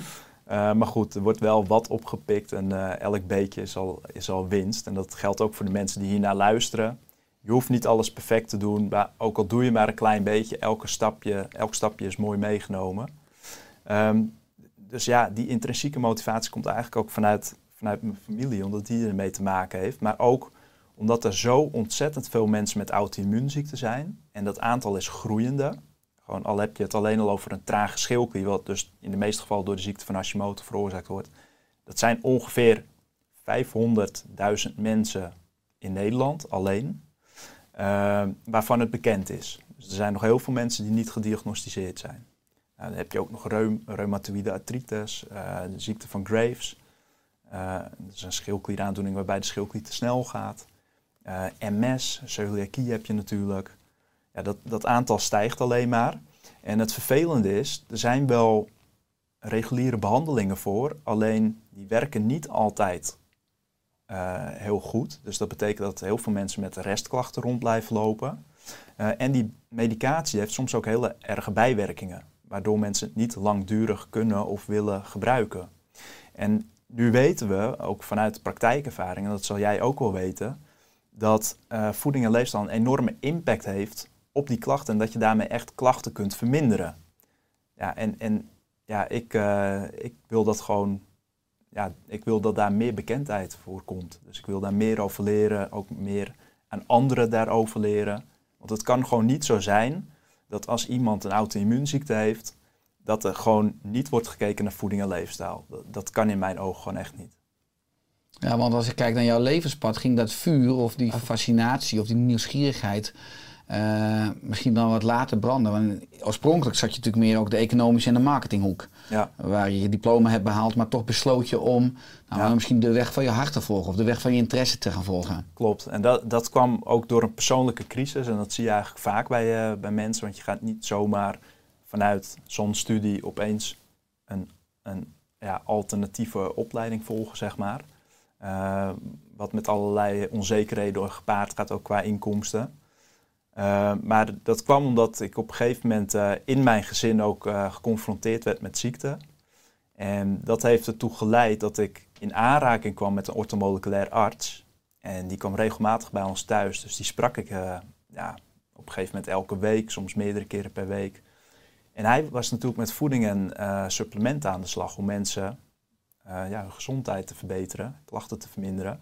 uh, maar goed, er wordt wel wat opgepikt en uh, elk beetje is al, is al winst. En dat geldt ook voor de mensen die hiernaar luisteren. Je hoeft niet alles perfect te doen, maar ook al doe je maar een klein beetje, elke stapje, elk stapje is mooi meegenomen. Um, dus ja, die intrinsieke motivatie komt eigenlijk ook vanuit, vanuit mijn familie, omdat die ermee te maken heeft. Maar ook omdat er zo ontzettend veel mensen met auto-immuunziekten zijn. En dat aantal is groeiende. Gewoon al heb je het alleen al over een trage schildklier, wat dus in de meeste gevallen door de ziekte van Hashimoto veroorzaakt wordt. Dat zijn ongeveer 500.000 mensen in Nederland alleen, uh, waarvan het bekend is. Dus er zijn nog heel veel mensen die niet gediagnosticeerd zijn. Nou, dan heb je ook nog reum, reumatoïde artritis, uh, de ziekte van Graves. Dat is een schildklieraandoening waarbij de schildklier te snel gaat. Uh, MS, celiakie heb je natuurlijk. Ja, dat, dat aantal stijgt alleen maar. En het vervelende is, er zijn wel reguliere behandelingen voor, alleen die werken niet altijd uh, heel goed. Dus dat betekent dat heel veel mensen met restklachten rond blijven lopen. Uh, en die medicatie heeft soms ook hele erge bijwerkingen, waardoor mensen het niet langdurig kunnen of willen gebruiken. En nu weten we, ook vanuit praktijkervaring, en dat zal jij ook wel weten, dat uh, voeding en leefstijl een enorme impact heeft op die klachten en dat je daarmee echt klachten kunt verminderen. Ja, en, en ja, ik, uh, ik wil dat gewoon, ja, ik wil dat daar meer bekendheid voor komt. Dus ik wil daar meer over leren, ook meer aan anderen daarover leren. Want het kan gewoon niet zo zijn dat als iemand een auto-immuunziekte heeft, dat er gewoon niet wordt gekeken naar voeding en leefstijl. Dat, dat kan in mijn ogen gewoon echt niet. Ja, want als ik kijk naar jouw levenspad, ging dat vuur of die fascinatie of die nieuwsgierigheid uh, misschien dan wat later branden. Want oorspronkelijk zat je natuurlijk meer ook de economische en de marketinghoek. Ja. Waar je je diploma hebt behaald, maar toch besloot je om nou, ja. misschien de weg van je hart te volgen of de weg van je interesse te gaan volgen. Klopt. En dat, dat kwam ook door een persoonlijke crisis. En dat zie je eigenlijk vaak bij, uh, bij mensen. Want je gaat niet zomaar vanuit zo'n studie opeens een, een ja, alternatieve opleiding volgen, zeg maar. Uh, wat met allerlei onzekerheden gepaard gaat, ook qua inkomsten. Uh, maar dat kwam omdat ik op een gegeven moment uh, in mijn gezin ook geconfronteerd werd met ziekte. En dat heeft ertoe geleid dat ik in aanraking kwam met een orthomoleculair arts. En die kwam regelmatig bij ons thuis. Dus die sprak ik ja, op een gegeven moment elke week, soms meerdere keren per week. En hij was natuurlijk met voeding en supplementen aan de slag om mensen ja, hun gezondheid te verbeteren, klachten te verminderen.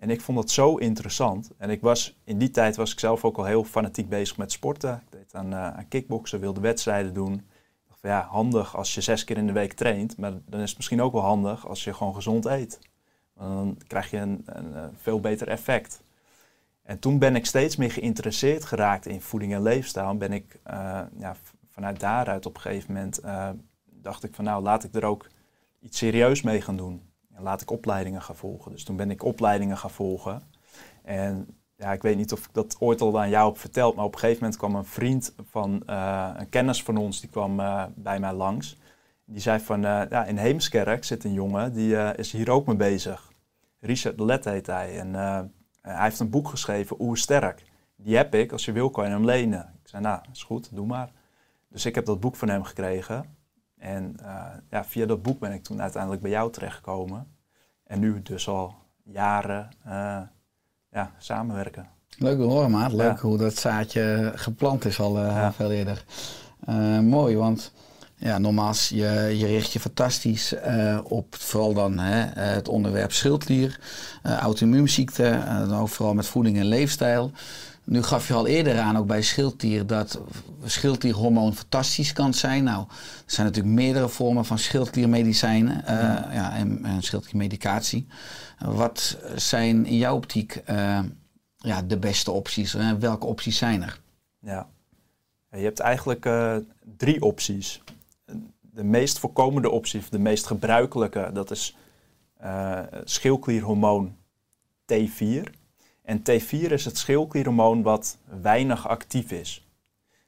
En ik vond dat zo interessant. En ik was, in die tijd was ik zelf ook al heel fanatiek bezig met sporten. Ik deed aan, uh, aan kickboksen, wilde wedstrijden doen. Ik dacht van ja, handig als je zes keer in de week traint. Maar dan is het misschien ook wel handig als je gewoon gezond eet. Want dan krijg je een, een, een veel beter effect. En toen ben ik steeds meer geïnteresseerd geraakt in voeding en leefstijl. En ben ik ja, vanuit daaruit op een gegeven moment dacht ik van nou laat ik er ook iets serieus mee gaan doen. En laat ik opleidingen gaan volgen. Dus toen ben ik opleidingen gaan volgen. En ja, ik weet niet of ik dat ooit al aan jou heb verteld, maar op een gegeven moment kwam een vriend van uh, een kennis van ons, die kwam uh, bij mij langs. Die zei van, uh, ja, in Heemskerk zit een jongen, die is hier ook mee bezig. Richard Let heet hij. En hij heeft een boek geschreven, Oer Sterk. Die heb ik, als je wil kan je hem lenen. Ik zei, nou, is goed, doe maar. Dus ik heb dat boek van hem gekregen. En eh, ja, via dat boek ben ik toen uiteindelijk bij jou terechtgekomen. En nu dus al jaren eh, ja, samenwerken. Leuk hoor, maat. Leuk Ja. hoe dat zaadje geplant is al eh, Ja. veel eerder. Mooi, want ja, nogmaals, je, je richt je fantastisch op vooral dan hè, het onderwerp schildklier, auto-immuunziekte, dan ook vooral met voeding en leefstijl. Nu gaf je al eerder aan, ook bij schildklier, dat schildklierhormoon fantastisch kan zijn. Nou, er zijn natuurlijk meerdere vormen van schildkliermedicijnen eh, ja, en, en schildkliermedicatie. Eh, wat zijn in jouw optiek eh, ja, de beste opties? Eh, welke opties zijn er? Ja. Je hebt eigenlijk drie opties. De meest voorkomende optie, of de meest gebruikelijke, dat is schildklierhormoon T4. En T4 is het schildklierhormoon wat weinig actief is.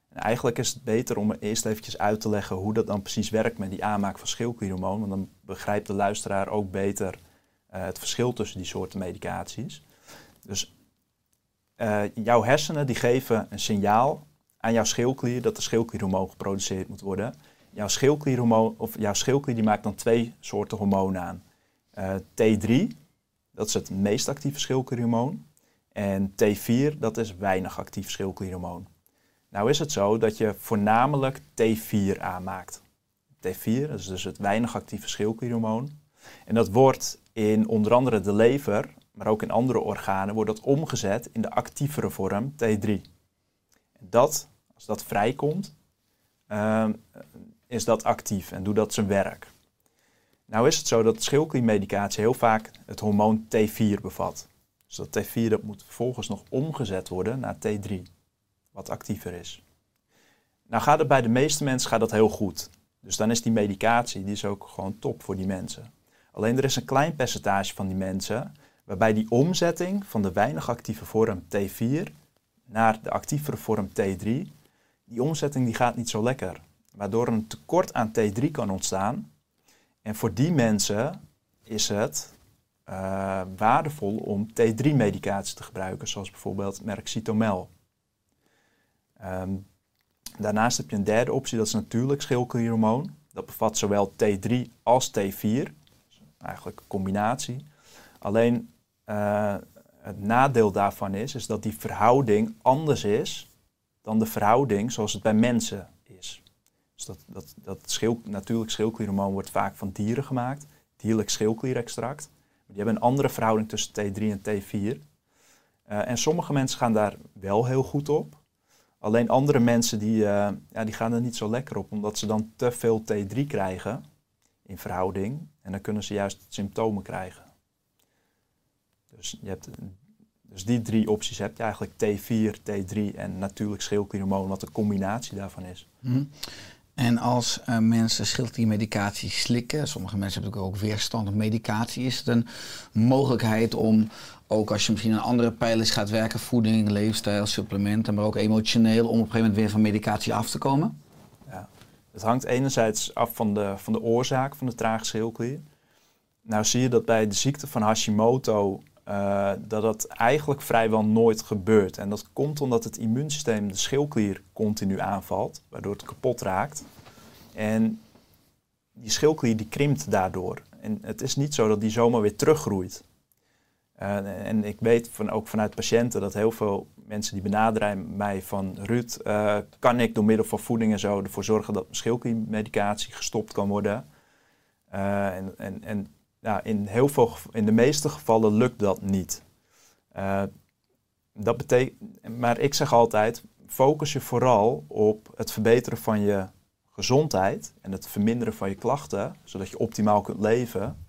En eigenlijk is het beter om eerst eventjes uit te leggen hoe dat dan precies werkt met die aanmaak van schildklierhormoon. Want dan begrijpt de luisteraar ook beter eh, het verschil tussen die soorten medicaties. Dus eh, jouw hersenen die geven een signaal aan jouw schildklier dat er schildklierhormoon geproduceerd moet worden. Jouw schildklierhormoon, of jouw schildklier die maakt dan twee soorten hormonen aan. Eh, T3, dat is het meest actieve schildklierhormoon. En T4, dat is weinig actief schildklierhormoon. Nou is het zo dat je voornamelijk T4 aanmaakt. T4, dat is dus het weinig actieve schildklierhormoon. En dat wordt in onder andere de lever, maar ook in andere organen, wordt dat omgezet in de actievere vorm T3. En dat, als dat vrijkomt, ehm, is dat actief en doet dat zijn werk. Nou is het zo dat schildkliermedicatie heel vaak het hormoon T4 bevat. Dus dat T4 dat moet vervolgens nog omgezet worden naar T3, wat actiever is. Nou gaat het bij de meeste mensen gaat dat heel goed. Dus dan is die medicatie die is ook gewoon top voor die mensen. Alleen er is een klein percentage van die mensen waarbij die omzetting van de weinig actieve vorm T4 naar de actievere vorm T3, die omzetting die gaat niet zo lekker. Waardoor een tekort aan T3 kan ontstaan. En voor die mensen is het eh, waardevol om T3-medicatie te gebruiken, zoals bijvoorbeeld merk Cytomel. Ehm, daarnaast heb je een derde optie, dat is natuurlijk schildklierhormoon. Dat bevat zowel T3 als T4, eigenlijk een combinatie. Alleen eh, het nadeel daarvan is, is dat die verhouding anders is dan de verhouding zoals het bij mensen is. Dus dat, dat, dat natuurlijk schildklierhormoon wordt vaak van dieren gemaakt, dierlijk schildklierextract. Die hebben een andere verhouding tussen T3 en T4. Eh, en sommige mensen gaan daar wel heel goed op. Alleen andere mensen die, eh, ja, die gaan er niet zo lekker op, omdat ze dan te veel T3 krijgen in verhouding. En dan kunnen ze juist symptomen krijgen. Dus, je hebt, dus die drie opties heb je eigenlijk T4, T3 en natuurlijk schildklierhormoon, wat een combinatie daarvan is. Hm. En als eh, mensen schildkliermedicatie slikken, sommige mensen hebben natuurlijk ook weerstand op medicatie, is het een mogelijkheid om, ook als je misschien aan andere pijlers gaat werken, voeding, leefstijl, supplementen, maar ook emotioneel, om op een gegeven moment weer van medicatie af te komen? Ja. Het hangt enerzijds af van de, van de oorzaak van de trage schildklier. Nou zie je dat bij de ziekte van Hashimoto eh, dat dat eigenlijk vrijwel nooit gebeurt. En dat komt omdat het immuunsysteem de schildklier continu aanvalt, waardoor het kapot raakt. En die schildklier die krimpt daardoor. En het is niet zo dat die zomaar weer teruggroeit. Eh, en ik weet van, ook vanuit patiënten dat heel veel mensen die benaderen mij van Ruud, eh, kan ik door middel van voeding en zo ervoor zorgen dat mijn schildkliermedicatie gestopt kan worden? En en, en ja, in, heel veel, in de meeste gevallen lukt dat niet. Eh, dat betekent, maar ik zeg altijd, focus je vooral op het verbeteren van je gezondheid en het verminderen van je klachten, zodat je optimaal kunt leven.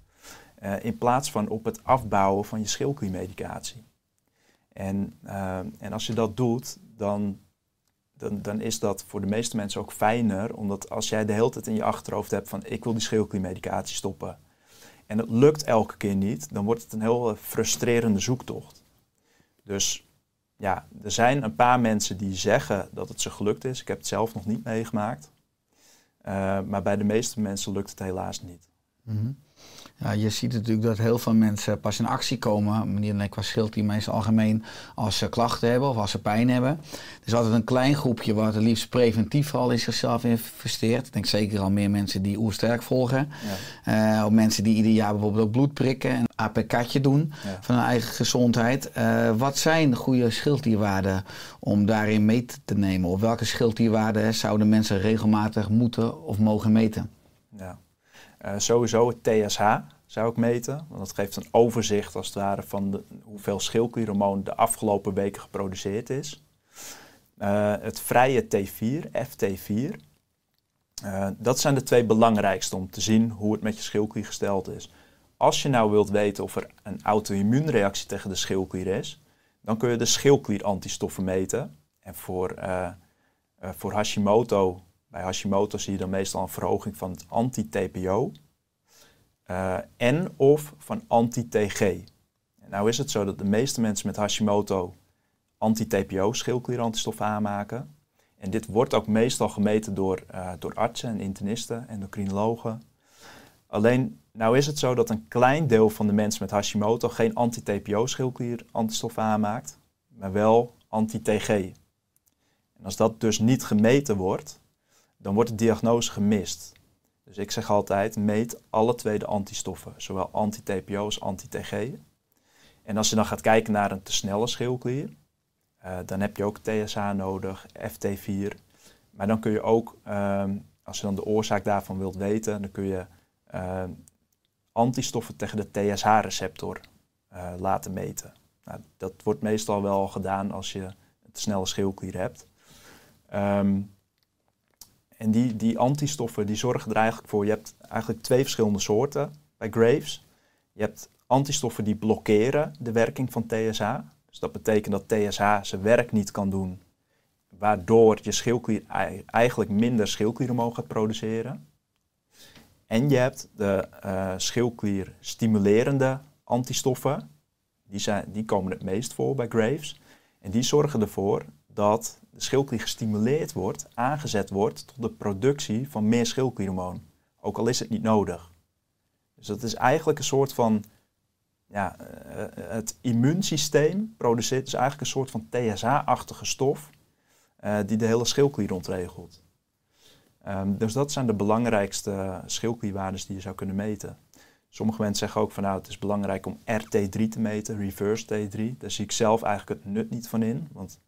Eh, in plaats van op het afbouwen van je schildkliermedicatie. En, eh, en als je dat doet, dan, dan, dan is dat voor de meeste mensen ook fijner. Omdat als jij de hele tijd in je achterhoofd hebt van ik wil die schildkliermedicatie stoppen. En het lukt elke keer niet, dan wordt het een heel eh, frustrerende zoektocht. Dus ja, er zijn een paar mensen die zeggen dat het ze gelukt is. Ik heb het zelf nog niet meegemaakt. Eh, maar bij de meeste mensen lukt het helaas niet. Mhm. Ja, je ziet natuurlijk dat heel veel mensen pas in actie komen. Meneer en qua schildklier meestal algemeen als ze klachten hebben of als ze pijn hebben. Er is altijd een klein groepje wat het liefst preventief vooral in zichzelf investeert. Ik denk zeker al meer mensen die oersterk volgen. Ja. Eh, of mensen die ieder jaar bijvoorbeeld ook bloed prikken en een APK'tje doen Ja. van hun eigen gezondheid. Eh, wat zijn goede schildklierwaarden om daarin mee te- nemen? Of welke schildklierwaarden zouden mensen regelmatig moeten of mogen meten? Ja. Eh, sowieso het TSH zou ik meten, want dat geeft een overzicht als het ware van de, hoeveel schildklierhormoon de afgelopen weken geproduceerd is. Eh, het vrije T4, FT4, eh, dat zijn de twee belangrijkste om te zien hoe het met je schildklier gesteld is. Als je nou wilt weten of er een auto-immuunreactie tegen de schildklier is, dan kun je de schildklierantistoffen meten. En voor, voor Hashimoto bij Hashimoto zie je dan meestal een verhoging van het anti-TPO eh, en of van anti-TG. Nou is het zo dat de meeste mensen met Hashimoto anti-TPO schildklierantistoffen aanmaken. En dit wordt ook meestal gemeten door, eh, door artsen en internisten, endocrinologen. Alleen, nou is het zo dat een klein deel van de mensen met Hashimoto geen anti-TPO schildklierantistoffen aanmaakt, maar wel anti-TG. En als dat dus niet gemeten wordt, dan wordt de diagnose gemist. Dus ik zeg altijd, meet alle twee de antistoffen, zowel anti-TPO als anti-TG. En als je dan gaat kijken naar een te snelle schildklier, eh, dan heb je ook TSH nodig, FT4. Maar dan kun je ook, ehm, als je dan de oorzaak daarvan wilt weten, dan kun je ehm, antistoffen tegen de TSH-receptor eh, laten meten. Nou, dat wordt meestal wel gedaan als je een te snelle schildklier hebt. Ehm, en die, die antistoffen die zorgen er eigenlijk voor. Je hebt eigenlijk twee verschillende soorten bij Graves. Je hebt antistoffen die blokkeren de werking van TSH. Dus dat betekent dat TSH zijn werk niet kan doen, waardoor je schildklier ei- eigenlijk minder schildklierhormoon gaat produceren. En je hebt de eh schildklier stimulerende antistoffen. Die, zijn, die komen het meest voor bij Graves. En die zorgen ervoor dat de schildklier gestimuleerd wordt, aangezet wordt tot de productie van meer schildklierhormoon. Ook al is het niet nodig. Dus dat is eigenlijk een soort van, ja, eh, het immuunsysteem produceert dus eigenlijk een soort van TSH-achtige stof eh, die de hele schildklier ontregelt. Ehm, dus dat zijn de belangrijkste schildklierwaardes die je zou kunnen meten. Sommige mensen zeggen ook van nou het is belangrijk om RT3 te meten, reverse T3. Daar zie ik zelf eigenlijk het nut niet van in. Want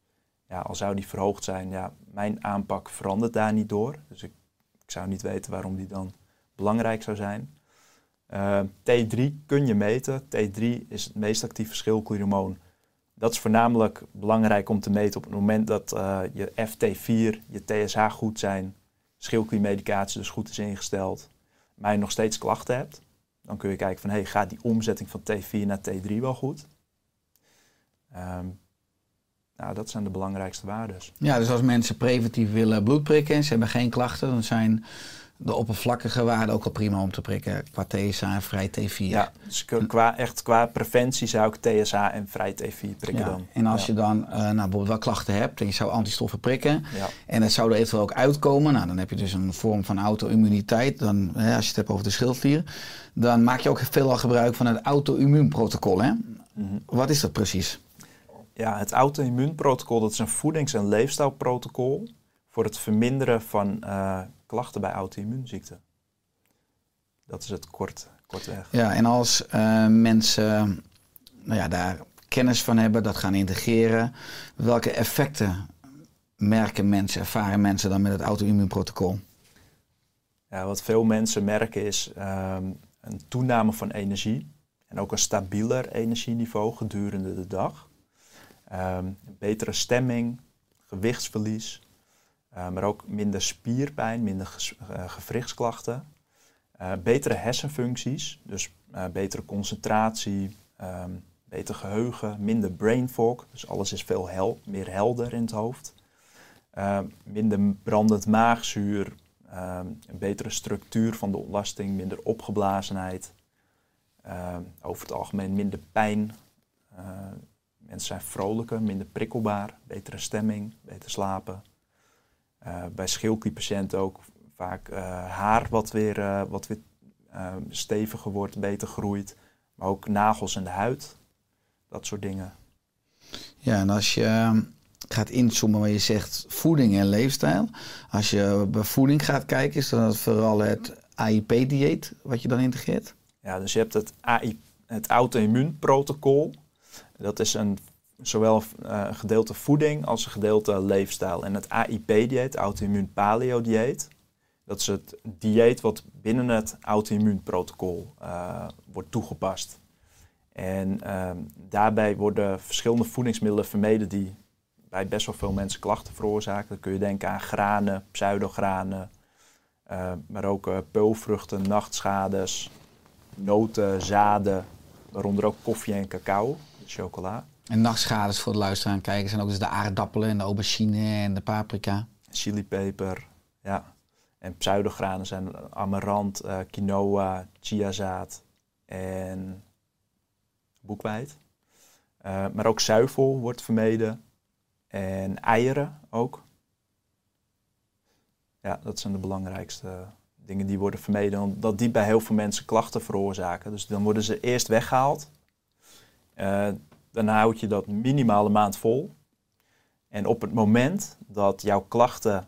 ja, al zou die verhoogd zijn, ja, mijn aanpak verandert daar niet door. Dus ik, ik zou niet weten waarom die dan belangrijk zou zijn. Eh, T3 kun je meten. T3 is het meest actieve schildklierhormoon. Dat is voornamelijk belangrijk om te meten op het moment dat eh, je FT4, je TSH goed zijn, schildkliermedicatie dus goed is ingesteld, maar je nog steeds klachten hebt. Dan kun je kijken van, hey, gaat die omzetting van T4 naar T3 wel goed? Ehm, nou, dat zijn de belangrijkste waarden. Ja, dus als mensen preventief willen bloed prikken en ze hebben geen klachten, dan zijn de oppervlakkige waarden ook al prima om te prikken qua TSH en vrij T4. Ja, dus qua, echt qua preventie zou ik TSH en vrij T4 prikken Ja, dan. En als Ja. je dan eh, nou, bijvoorbeeld wel klachten hebt en je zou antistoffen prikken Ja. en het zou er eventueel ook uitkomen, nou, dan heb je dus een vorm van auto-immuniteit. Dan, hè, als je het hebt over de schildklier, dan maak je ook veelal gebruik van het auto-immuunprotocol. Hè? Mhm. Wat is dat precies? Ja, het auto-immuunprotocol dat is een voedings- en leefstijlprotocol voor het verminderen van eh, klachten bij auto-immuunziekten. Dat is het kort, kortweg. Ja, en als eh, mensen nou ja, daar kennis van hebben, dat gaan integreren, welke effecten merken mensen, ervaren mensen dan met het auto-immuunprotocol? Ja, wat veel mensen merken is ehm, een toename van energie en ook een stabieler energieniveau gedurende de dag. Ehm, betere stemming, gewichtsverlies, eh, maar ook minder spierpijn, minder eh, gewrichtsklachten. Eh, betere hersenfuncties, dus betere concentratie, ehm, beter geheugen, minder brain fog, dus alles is veel hel meer helder in het hoofd. Minder brandend maagzuur, ehm, een betere structuur van de ontlasting, minder opgeblazenheid, over het algemeen minder pijn. Mensen zijn vrolijker, minder prikkelbaar, betere stemming, beter slapen. Eh, bij schildklierpatiënten ook vaak eh, haar wat weer, eh, wat weer steviger wordt, beter groeit. Maar ook nagels en de huid. Dat soort dingen. Ja, en als je ehm, gaat inzoomen waar je zegt voeding en leefstijl. Als je bij voeding gaat kijken, is dan vooral het AIP-dieet wat je dan integreert? Ja, dus je hebt het, AI, het auto-immuunprotocol. Dat is een, zowel eh, een gedeelte voeding als een gedeelte leefstijl. En het AIP-dieet, auto-immuun paleo-dieet, dat is het dieet wat binnen het auto-immuunprotocol eh, wordt toegepast. En ehm, daarbij worden verschillende voedingsmiddelen vermeden die bij best wel veel mensen klachten veroorzaken. Dan kun je denken aan granen, pseudogranen, uh, maar ook peulvruchten, nachtschades, noten, zaden, waaronder ook koffie en cacao, chocola. En nachtschades voor de luisteraar en kijkers zijn ook dus de aardappelen en de aubergine en de paprika. Chilipeper, ja. En pseudogranen zijn amarant, uh, quinoa, chiazaad en boekweit. maar ook zuivel wordt vermeden. En eieren ook. Ja, dat zijn de belangrijkste dingen die worden vermeden. Omdat die bij heel veel mensen klachten veroorzaken. Dus dan worden ze eerst weggehaald. Uh, dan houd je dat minimaal een maand vol. En op het moment dat jouw klachten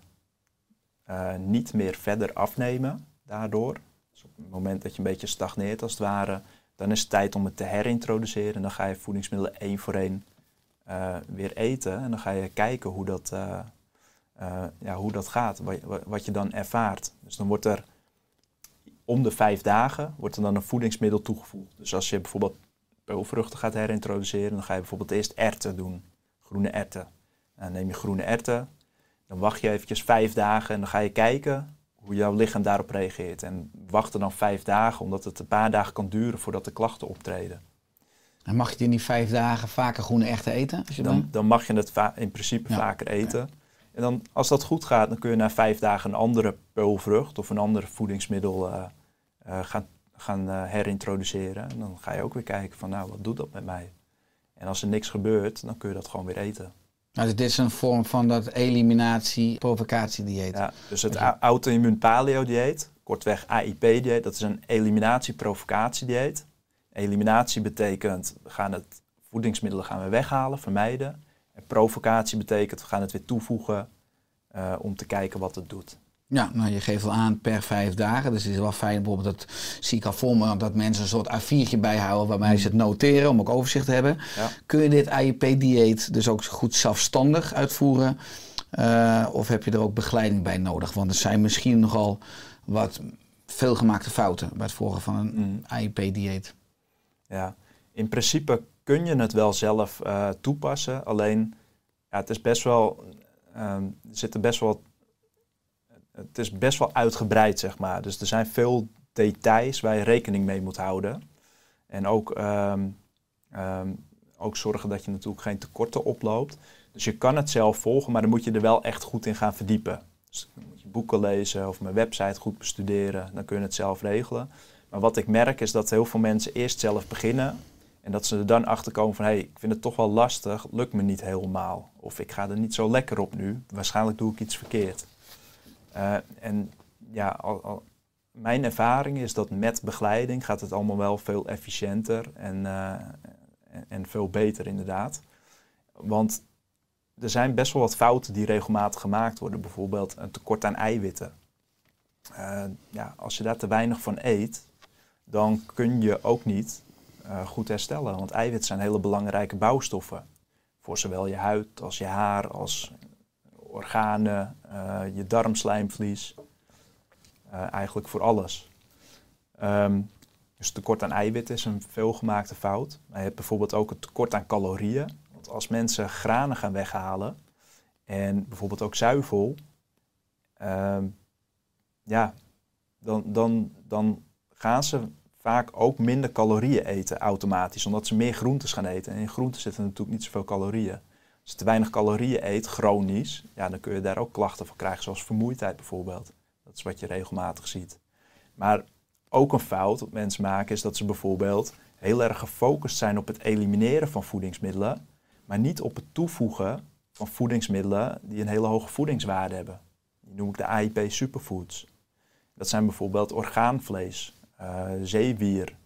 uh, niet meer verder afnemen daardoor, dus op het moment dat je een beetje stagneert als het ware, dan is het tijd om het te herintroduceren. En dan ga je voedingsmiddelen één voor één uh, weer eten. En dan ga je kijken hoe dat, ja, hoe dat gaat, wat, wat, je dan ervaart. Dus dan wordt er om de vijf dagen wordt er dan een voedingsmiddel toegevoegd. Dus als je bijvoorbeeld peulvruchten gaat herintroduceren, dan ga je bijvoorbeeld eerst erten doen, groene erten. dan neem je groene erten, dan wacht je eventjes vijf dagen en dan ga je kijken hoe jouw lichaam daarop reageert. En wachten dan vijf dagen, omdat het een paar dagen kan duren voordat de klachten optreden. En mag je in die vijf dagen vaker groene erwten eten? Als je dan, dan mag je het in principe vaker eten. En dan, als dat goed gaat, dan kun je na vijf dagen een andere peulvrucht of een ander voedingsmiddel uh, uh, gaan, gaan uh, herintroduceren. En dan ga je ook weer kijken van, nou, wat doet dat met mij? En als er niks gebeurt, dan kun je dat gewoon weer eten. Nou, dus dit is een vorm van dat eliminatie-provocatiedieet. Ja, dus het auto-immuun paleo-dieet, kortweg AIP-dieet, dat is een eliminatie-provocatiedieet. Eliminatie betekent, we gaan het voedingsmiddelen gaan we weghalen, vermijden. En provocatie betekent, we gaan het weer toevoegen uh, om te kijken wat het doet. Ja, nou je geeft wel aan per vijf dagen. Dus het is wel fijn, bijvoorbeeld dat zie ik al voor me, dat mensen een soort A4'tje bijhouden waarbij ze het noteren om ook overzicht te hebben. Ja. Kun je dit AIP-dieet dus ook goed zelfstandig uitvoeren? Uh, of heb je er ook begeleiding bij nodig? Want er zijn misschien nogal wat veelgemaakte fouten bij het volgen van een mm. AIP-dieet. Ja, in principe kun je het wel zelf uh, toepassen. Alleen, ja, het is best wel, um, er zitten best wel, het is best wel uitgebreid, zeg maar. Dus er zijn veel details waar je rekening mee moet houden. En ook, um, um, ook zorgen dat je natuurlijk geen tekorten oploopt. Dus je kan het zelf volgen, maar dan moet je er wel echt goed in gaan verdiepen. Dus dan moet je boeken lezen of mijn website goed bestuderen. Dan kun je het zelf regelen. Maar wat ik merk is dat heel veel mensen eerst zelf beginnen. En dat ze er dan achter komen van, hé, hey, ik vind het toch wel lastig, lukt me niet helemaal. Of ik ga er niet zo lekker op nu, waarschijnlijk doe ik iets verkeerd. Uh, en ja, al, al, mijn ervaring is dat met begeleiding gaat het allemaal wel veel efficiënter en, uh, en, en veel beter inderdaad. Want er zijn best wel wat fouten die regelmatig gemaakt worden. Bijvoorbeeld een tekort aan eiwitten. Uh, ja, als je daar te weinig van eet, dan kun je ook niet goed herstellen. Want eiwitten zijn hele belangrijke bouwstoffen. Voor zowel je huid als je haar, als organen, uh, je darmslijmvlies. Uh, eigenlijk voor alles. Um, dus tekort aan eiwitten is een veelgemaakte fout. Maar je hebt bijvoorbeeld ook een tekort aan calorieën. Want als mensen granen gaan weghalen en bijvoorbeeld ook zuivel, um, ja, dan, dan, dan gaan ze vaak ook minder calorieën eten automatisch, omdat ze meer groentes gaan eten. En in groenten zitten natuurlijk niet zoveel calorieën. Als je te weinig calorieën eet, chronisch, ja, dan kun je daar ook klachten van krijgen, zoals vermoeidheid bijvoorbeeld. Dat is wat je regelmatig ziet. Maar ook een fout dat mensen maken is dat ze bijvoorbeeld heel erg gefocust zijn op het elimineren van voedingsmiddelen, maar niet op het toevoegen van voedingsmiddelen die een hele hoge voedingswaarde hebben. Die noem ik de AIP superfoods. Dat zijn bijvoorbeeld orgaanvlees, Eh, zeewier.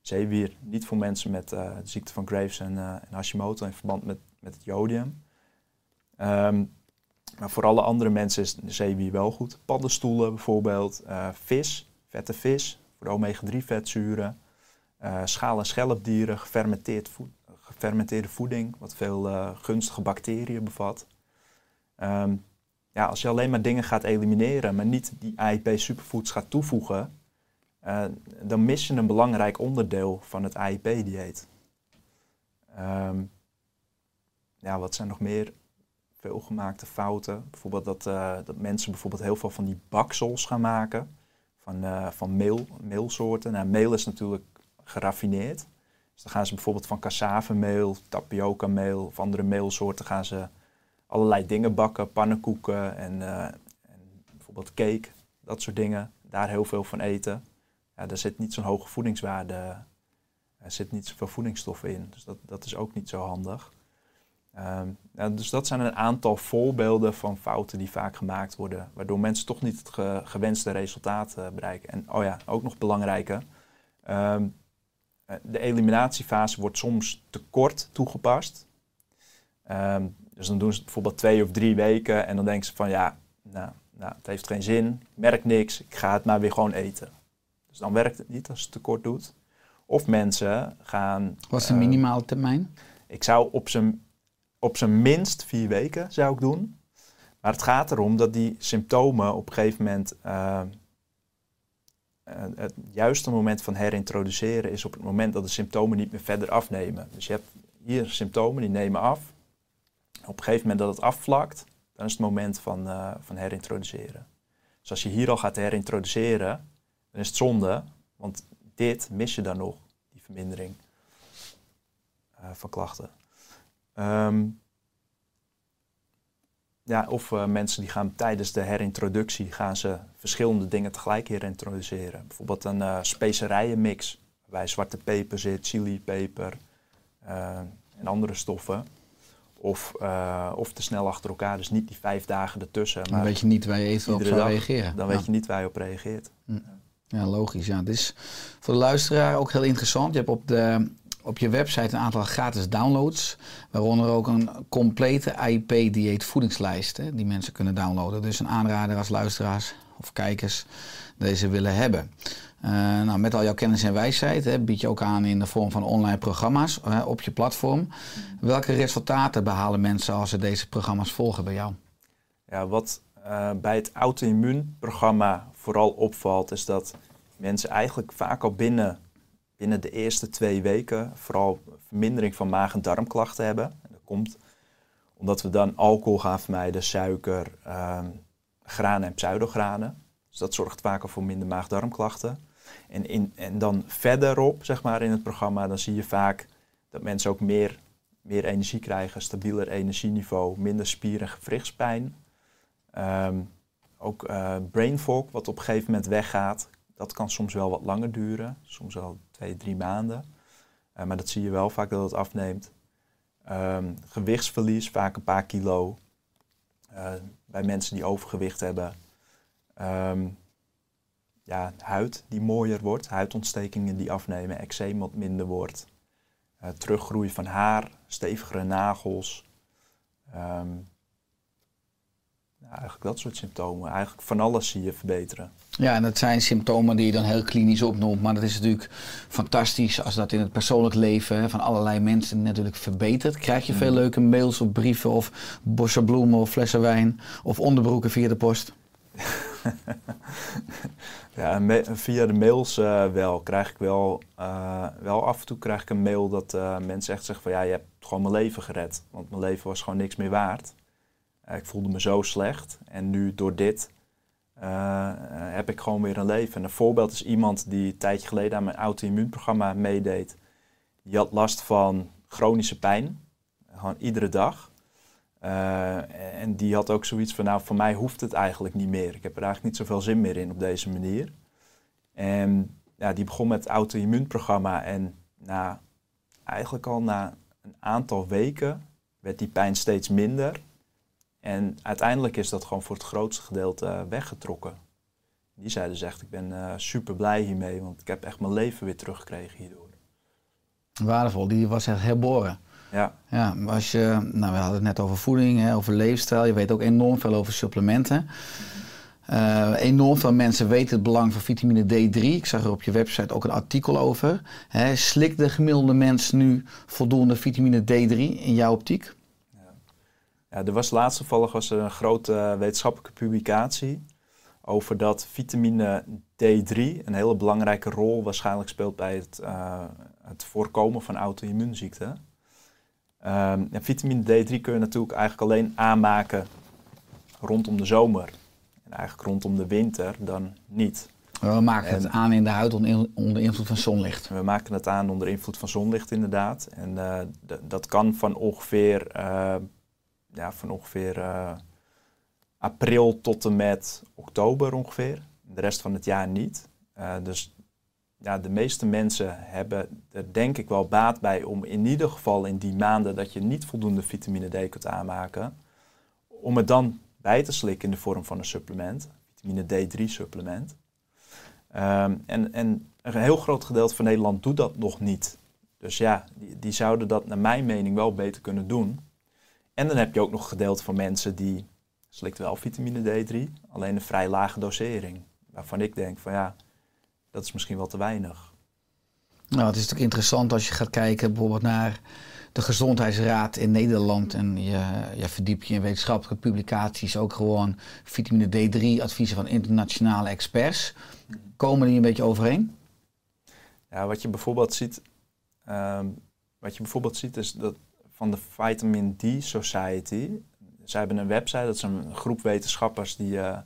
Zeewier, niet voor mensen met eh, de ziekte van Graves en, eh, en Hashimoto in verband met, met het jodium. Ehm, maar voor alle andere mensen is zeewier wel goed. Paddenstoelen bijvoorbeeld, eh, vis, vette vis, voor de omega-3 vetzuren. Eh, schaal- en schelpdieren, gefermenteerd gefermenteerde voeding, wat veel eh, gunstige bacteriën bevat. Ehm, ja, als je alleen maar dingen gaat elimineren, maar niet die AIP superfoods gaat toevoegen, dan mis je een belangrijk onderdeel van het AIP-dieet. Ehm, ja, wat zijn nog meer veelgemaakte fouten? Bijvoorbeeld dat, eh, dat mensen bijvoorbeeld heel veel van die baksels gaan maken van, eh, van meel, meelsoorten. Nou, meel is natuurlijk geraffineerd. Dus dan gaan ze bijvoorbeeld van cassavemeel, tapioca meel of andere meelsoorten gaan ze allerlei dingen bakken, pannenkoeken en, eh, en bijvoorbeeld cake, dat soort dingen. Daar heel veel van eten. Ja, daar zit niet zo'n hoge voedingswaarde, er zit niet zoveel voedingsstoffen in. Dus dat, dat is ook niet zo handig. Ehm, ja, dus dat zijn een aantal voorbeelden van fouten die vaak gemaakt worden, waardoor mensen toch niet het ge- gewenste resultaat eh, bereiken. En oh ja, ook nog belangrijker, ehm, eh, de eliminatiefase wordt soms te kort toegepast. Ehm, dus dan doen ze bijvoorbeeld twee of drie weken en dan denken ze van ja, nou, nou, het heeft geen zin, ik merk niks, ik ga het maar weer gewoon eten. Dus dan werkt het niet als je het te kort doet. Of mensen gaan... Wat is de eh, minimale termijn? ik zou op zijn, op zijn minst vier weken zou ik doen. Maar het gaat erom dat die symptomen op een gegeven moment... eh, eh, het juiste moment van herintroduceren is op het moment dat de symptomen niet meer verder afnemen. Dus je hebt hier symptomen die nemen af. Op een gegeven moment dat het afvlakt, dan is het moment van, eh, van herintroduceren. Dus als je hier al gaat herintroduceren, dan is het zonde, want dit mis je dan nog, die vermindering van klachten. Ehm, ja, of eh, mensen die gaan tijdens de herintroductie gaan ze verschillende dingen tegelijk herintroduceren. Bijvoorbeeld een eh specerijenmix, waarbij zwarte peper zit, chilipeper eh, en andere stoffen. Of, of te snel achter elkaar, dus niet die vijf dagen ertussen. Dan Maar weet je niet waar je eventueel op zou dag, reageren. dan Ja. weet je niet waar je op reageert. Ja, logisch. Ja. Dit is voor de luisteraar ook heel interessant. Je hebt op, de, op je website een aantal gratis downloads. Waaronder ook een complete AIP-dieet voedingslijst. Hè, die mensen kunnen downloaden. Dus een aanrader als luisteraars of kijkers deze willen hebben. Eh, nou, met al jouw kennis en wijsheid hè, bied je ook aan in de vorm van online programma's hè, op je platform. Welke resultaten behalen mensen als ze deze programma's volgen bij jou? Ja, wat eh, bij het auto-immuunprogramma vooral opvalt, is dat mensen eigenlijk vaak al binnen, binnen de eerste twee weken vooral vermindering van maag- en darmklachten hebben. En dat komt omdat we dan alcohol gaan vermijden, suiker, ehm, granen en pseudogranen. Dus dat zorgt vaak al voor minder maag-darmklachten. En, in, en dan verderop, zeg maar, in het programma, dan zie je vaak dat mensen ook meer, meer energie krijgen, stabieler energieniveau, minder spier- en gewrichtspijn. Ehm, ook eh, brain fog, wat op een gegeven moment weggaat. Dat kan soms wel wat langer duren, soms wel twee, drie maanden. Eh, maar dat zie je wel vaak dat het afneemt. Ehm, gewichtsverlies, vaak een paar kilo. eh, bij mensen die overgewicht hebben. Ehm, ja, huid die mooier wordt, huidontstekingen die afnemen, eczeem wat minder wordt. Eh, teruggroei van haar, stevigere nagels. Ehm, eigenlijk dat soort symptomen. Eigenlijk van alles zie je verbeteren. Ja, en dat zijn symptomen die je dan heel klinisch opnoemt. Maar dat is natuurlijk fantastisch als dat in het persoonlijk leven van allerlei mensen natuurlijk verbetert. Krijg je veel leuke mails of brieven of bossen bloemen of flessen wijn of onderbroeken via de post? Ja, via de mails eh, wel. Krijg ik wel, eh, wel af en toe krijg ik een mail dat eh, mensen echt zeggen van ja, je hebt gewoon mijn leven gered. Want mijn leven was gewoon niks meer waard. Eh, ik voelde me zo slecht. En nu door dit eh, heb ik gewoon weer een leven. En een voorbeeld is iemand die een tijdje geleden aan mijn auto-immuunprogramma meedeed. Die had last van chronische pijn. Gewoon iedere dag. Eh, en die had ook zoiets van, nou, voor mij hoeft het eigenlijk niet meer. Ik heb er eigenlijk niet zoveel zin meer in op deze manier. En ja, die begon met het auto-immuunprogramma. En na, eigenlijk al na een aantal weken werd die pijn steeds minder. En uiteindelijk is dat gewoon voor het grootste gedeelte eh, weggetrokken. Die zei dus echt, ik ben eh, super blij hiermee, want ik heb echt mijn leven weer teruggekregen hierdoor. Waardevol, die was echt herboren. Ja, Ja, als je, nou we hadden het net over voeding, hè, over leefstijl. Je weet ook enorm veel over supplementen. Eh, enorm veel mensen weten het belang van vitamine D3. Ik zag er op je website ook een artikel over. Hè, slikt de gemiddelde mens nu voldoende vitamine D3 in jouw optiek? Ja, er was laatst toevallig was er een grote eh, wetenschappelijke publicatie over dat vitamine D3 een hele belangrijke rol waarschijnlijk speelt bij het, eh, het voorkomen van auto-immuunziekten. Ehm, en vitamine D3 kun je natuurlijk eigenlijk alleen aanmaken rondom de zomer. En eigenlijk rondom de winter dan niet. We maken het aan in de huid onder, invloed van zonlicht. We maken het aan onder invloed van zonlicht inderdaad. En eh, dat kan van ongeveer, ja, van ongeveer eh, april tot en met oktober ongeveer. De rest van het jaar niet. Eh, dus ja, de meeste mensen hebben er denk ik wel baat bij om in ieder geval in die maanden dat je niet voldoende vitamine D kunt aanmaken, om het dan bij te slikken in de vorm van een supplement, vitamine D3 supplement. Ehm, en, en een heel groot gedeelte van Nederland doet dat nog niet. Dus ja, die, die zouden dat naar mijn mening wel beter kunnen doen. En dan heb je ook nog een gedeelte van mensen die slikt wel vitamine D3, alleen een vrij lage dosering. Waarvan ik denk van ja, dat is misschien wel te weinig. Nou, het is natuurlijk interessant als je gaat kijken bijvoorbeeld naar de Gezondheidsraad in Nederland. En je, je verdiept je in wetenschappelijke publicaties, ook gewoon vitamine D3 adviezen van internationale experts. Komen die een beetje overeen? Ja, wat je bijvoorbeeld ziet, ehm, wat je bijvoorbeeld ziet is dat van de Vitamin D Society. Zij hebben een website, dat is een groep wetenschappers die eh,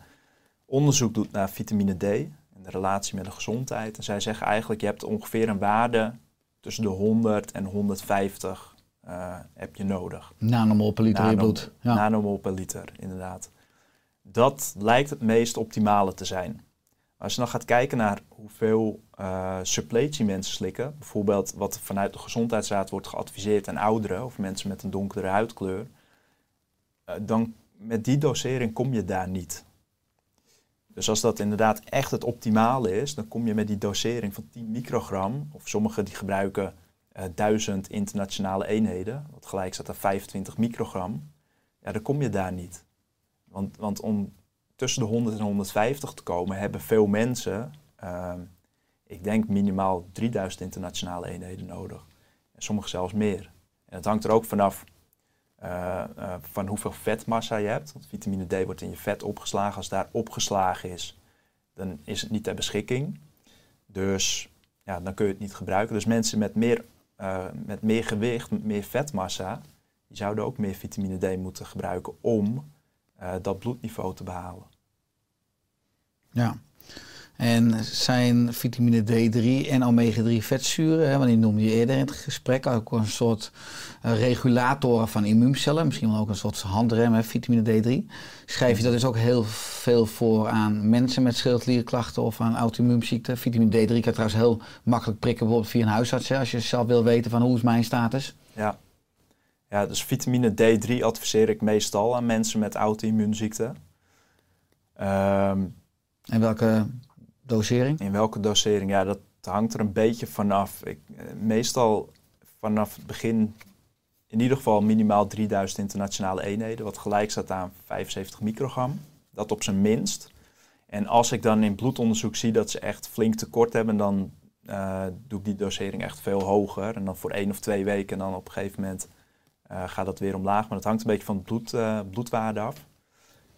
onderzoek doet naar vitamine D en de relatie met de gezondheid. En zij zeggen eigenlijk, je hebt ongeveer een waarde tussen de 100 en 150 eh, heb je nodig. Nanomol per liter in je Nano- bloed. Ja. Nanomol per liter, inderdaad. Dat lijkt het meest optimale te zijn. Als je dan gaat kijken naar hoeveel suppletie mensen slikken, bijvoorbeeld wat vanuit de gezondheidsraad wordt geadviseerd aan ouderen of mensen met een donkere huidkleur, eh, dan met die dosering kom je daar niet. Dus als dat inderdaad echt het optimale is, dan kom je met die dosering van 10 microgram, of sommigen die gebruiken eh 1000 internationale eenheden, wat gelijk staat aan 25 microgram, ja, dan kom je daar niet. Want, want om tussen de 100 en 150 te komen, hebben veel mensen, ehm, ik denk minimaal 3000 internationale eenheden nodig. En sommigen zelfs meer. En het hangt er ook vanaf eh, van hoeveel vetmassa je hebt. Want vitamine D wordt in je vet opgeslagen. Als daar opgeslagen is, dan is het niet ter beschikking. Dus ja, dan kun je het niet gebruiken. Dus mensen met meer, eh, met meer gewicht, met meer vetmassa, die zouden ook meer vitamine D moeten gebruiken om eh, dat bloedniveau te behalen. Ja. En zijn vitamine D3 en omega-3 vetzuren, hè, want die noemde je eerder in het gesprek, ook een soort eh, regulatoren van immuuncellen, misschien wel ook een soort handrem, hè, vitamine D3. Schrijf je dat dus ook heel veel voor aan mensen met schildklierklachten of aan auto-immuunziekten? Vitamine D3 kan trouwens heel makkelijk prikken, bijvoorbeeld via een huisarts, hè, als je zelf wil weten van hoe is mijn status. Ja. Ja, dus vitamine D3 adviseer ik meestal aan mensen met auto-immuunziekten. Ehm, En welke dosering? in welke dosering? Ja, dat hangt er een beetje vanaf. Ik, eh, meestal vanaf het begin in ieder geval minimaal 3000 internationale eenheden, wat gelijk staat aan 75 microgram. Dat op zijn minst. En als ik dan in bloedonderzoek zie dat ze echt flink tekort hebben, dan eh, doe ik die dosering echt veel hoger. En dan voor één of twee weken en dan op een gegeven moment gaat dat weer omlaag. Maar dat hangt een beetje van de eh, bloedwaarde af.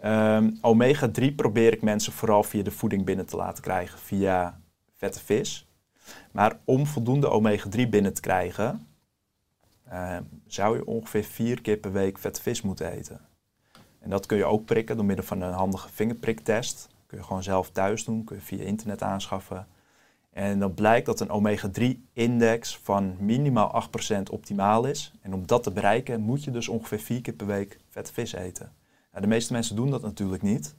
Ehm, Omega-3 probeer ik mensen vooral via de voeding binnen te laten krijgen, via vette vis. Maar om voldoende omega-3 binnen te krijgen, eh, zou je ongeveer vier keer per week vette vis moeten eten. En dat kun je ook prikken door middel van een handige vingerpriktest. Kun je gewoon zelf thuis doen, kun je via internet aanschaffen. En dan blijkt dat een omega-3-index van minimaal 8% optimaal is. En om dat te bereiken moet je dus ongeveer vier keer per week vette vis eten. Nou, de meeste mensen doen dat natuurlijk niet.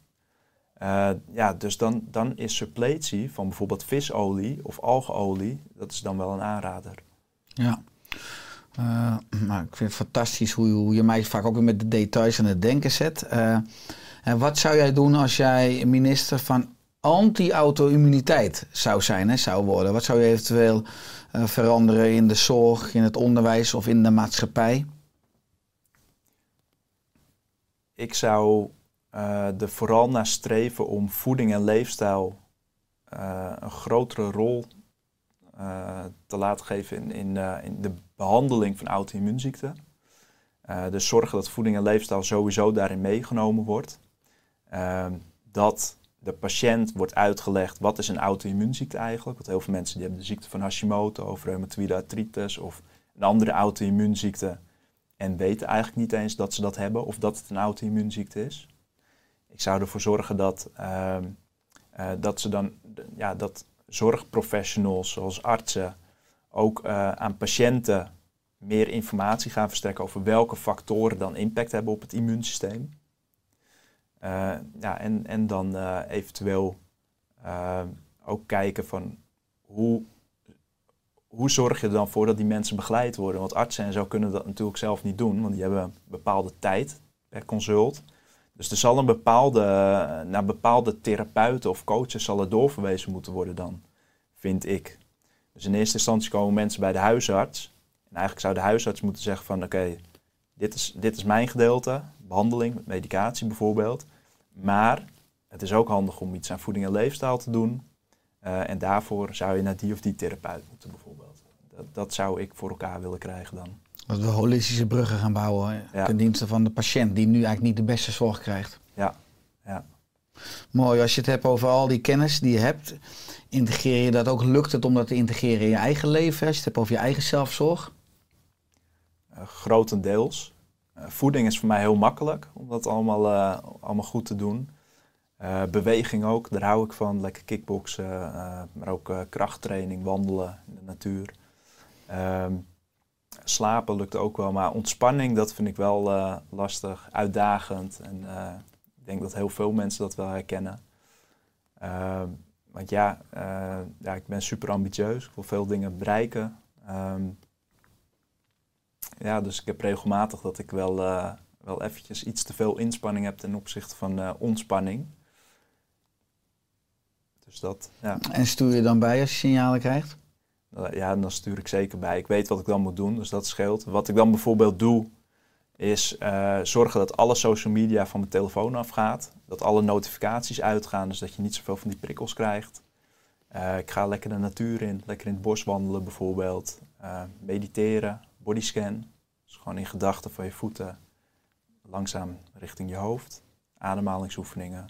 Eh, ja, dus dan, dan is suppletie van bijvoorbeeld visolie of algeolie, dat is dan wel een aanrader. Ja. Maar ik vind het fantastisch hoe, hoe je mij vaak ook weer met de details aan het denken zet. Eh, en wat zou jij doen als jij minister van anti-auto-immuniteit zou zijn, hè, zou worden? Wat zou je eventueel eh, veranderen in de zorg, in het onderwijs of in de maatschappij? Ik zou uh, er vooral naar streven om voeding en leefstijl uh, een grotere rol te laten geven in, in, in, de behandeling van auto-immuunziekten. dus zorgen dat voeding en leefstijl sowieso daarin meegenomen wordt. Ehm, dat de patiënt wordt uitgelegd wat is een auto-immuunziekte eigenlijk. Want heel veel mensen die hebben de ziekte van Hashimoto of reumatoïde artritis of een andere auto-immuunziekte en weten eigenlijk niet eens dat ze dat hebben of dat het een auto-immuunziekte is. Ik zou ervoor zorgen dat, uh, uh, dat ze dan, ja, dat zorgprofessionals zoals artsen ook uh, aan patiënten meer informatie gaan verstrekken over welke factoren dan impact hebben op het immuunsysteem. Uh, ja, en, en dan uh, eventueel uh, ook kijken van hoe, hoe zorg je er dan voor dat die mensen begeleid worden. Want artsen en zo kunnen dat natuurlijk zelf niet doen, want die hebben een bepaalde tijd per consult. Dus er zal een bepaalde, naar bepaalde therapeuten of coaches zal er doorverwezen moeten worden dan, vind ik. Dus in eerste instantie komen mensen bij de huisarts. En eigenlijk zou de huisarts moeten zeggen van oké, dit, is, dit is mijn gedeelte, behandeling met medicatie bijvoorbeeld. Maar het is ook handig om iets aan voeding en leefstijl te doen. Uh, en daarvoor zou je naar die of die therapeut moeten bijvoorbeeld. Dat, dat zou ik voor elkaar willen krijgen dan. Dat we holistische bruggen gaan bouwen ja. ten dienste van de patiënt die nu eigenlijk niet de beste zorg krijgt. Ja, ja. Mooi, als je het hebt over al die kennis die je hebt, integreer je dat ook? Lukt het om dat te integreren in je eigen leven? Als je het hebt over je eigen zelfzorg? Uh, grotendeels. Uh, voeding is voor mij heel makkelijk om dat allemaal, uh, allemaal goed te doen. beweging ook, daar hou ik van. Lekker kickboksen, maar ook krachttraining, wandelen in de natuur. Ehm, slapen lukt ook wel, maar ontspanning, dat vind ik wel lastig, uitdagend. En ik denk dat heel veel mensen dat wel herkennen. Uh, want ja, ja, ik ben super ambitieus, ik wil veel dingen bereiken. Um, ja, dus ik heb regelmatig dat ik wel, wel eventjes iets te veel inspanning heb ten opzichte van ontspanning. Dus dat, ja. En stuur je dan bij als je signalen krijgt? ja, dan stuur ik zeker bij. Ik weet wat ik dan moet doen, dus dat scheelt. Wat ik dan bijvoorbeeld doe, is uh, zorgen dat alle social media van mijn telefoon afgaat. Dat alle notificaties uitgaan, dus dat je niet zoveel van die prikkels krijgt. Uh, ik ga lekker de natuur in, lekker in het bos wandelen bijvoorbeeld. Uh, mediteren, bodyscan. Dus gewoon in gedachten van je voeten langzaam richting je hoofd. Ademhalingsoefeningen.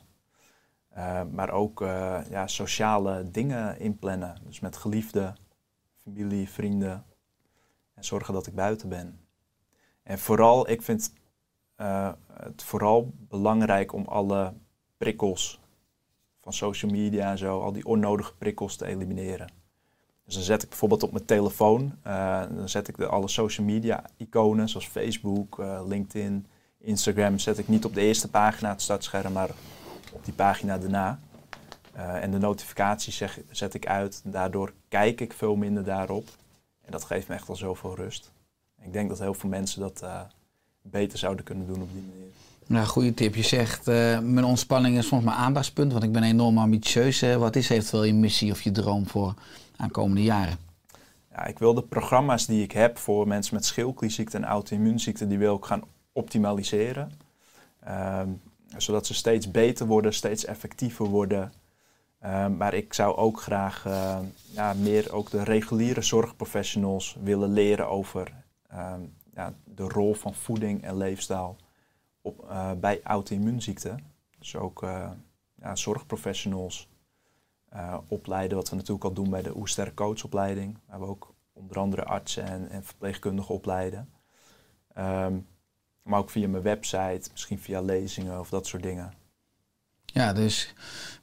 maar ook ja, sociale dingen inplannen. Dus met geliefden, familie, vrienden. En zorgen dat ik buiten ben. En vooral, ik vind uh, het vooral belangrijk om alle prikkels van social media en zo, al die onnodige prikkels te elimineren. Dus dan zet ik bijvoorbeeld op mijn telefoon, uh, dan zet ik de, alle social media iconen zoals Facebook, uh, LinkedIn, Instagram, zet ik niet op de eerste pagina het startscherm, maar op die pagina daarna. Uh, en de notificaties zeg, zet ik uit. Daardoor kijk ik veel minder daarop. En dat geeft me echt al zoveel rust. Ik denk dat heel veel mensen dat beter zouden kunnen doen op die manier. Nou, goede tip. Je zegt, uh, mijn ontspanning is soms mijn aandachtspunt, want ik ben enorm ambitieus. Wat is eventueel je missie of je droom voor aankomende jaren? Ja, ik wil de programma's die ik heb voor mensen met schildklierziekte en auto-immuunziekte, die wil ik gaan optimaliseren. Ehm, zodat ze steeds beter worden, steeds effectiever worden. Uh, maar ik zou ook graag uh, ja, meer ook de reguliere zorgprofessionals willen leren over uh, ja, de rol van voeding en leefstijl op, eh, bij auto-immuunziekten. Dus ook ja, zorgprofessionals opleiden, wat we natuurlijk al doen bij de Oester coachopleiding. Waar we ook onder andere artsen en, en verpleegkundigen opleiden. Um, maar ook via mijn website, misschien via lezingen of dat soort dingen. Ja, dus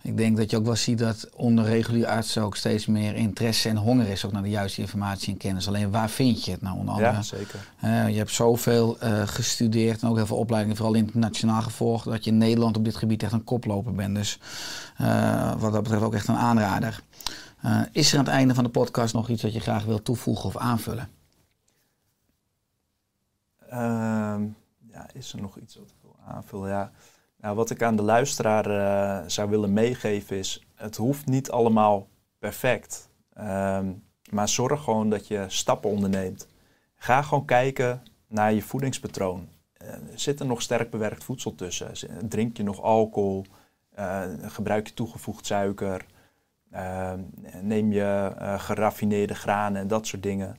ik denk dat je ook wel ziet dat onder reguliere artsen ook steeds meer interesse en honger is ook naar de juiste informatie en kennis. Alleen waar vind je het nou onder andere? Ja, zeker. Uh, je hebt zoveel uh, gestudeerd en ook heel veel opleidingen, vooral internationaal gevolgd, dat je in Nederland op dit gebied echt een koploper bent. Dus uh, wat dat betreft ook echt een aanrader. is er aan het einde van de podcast nog iets wat je graag wilt toevoegen of aanvullen? Ehm, ja, is er nog iets wat ik wil aanvullen? Ja. Nou, wat ik aan de luisteraar uh, zou willen meegeven is, het hoeft niet allemaal perfect. Ehm, maar zorg gewoon dat je stappen onderneemt. Ga gewoon kijken naar je voedingspatroon. Eh, zit er nog sterk bewerkt voedsel tussen? Drink je nog alcohol? Eh, gebruik je toegevoegd suiker? Eh, neem je eh, geraffineerde granen en dat soort dingen?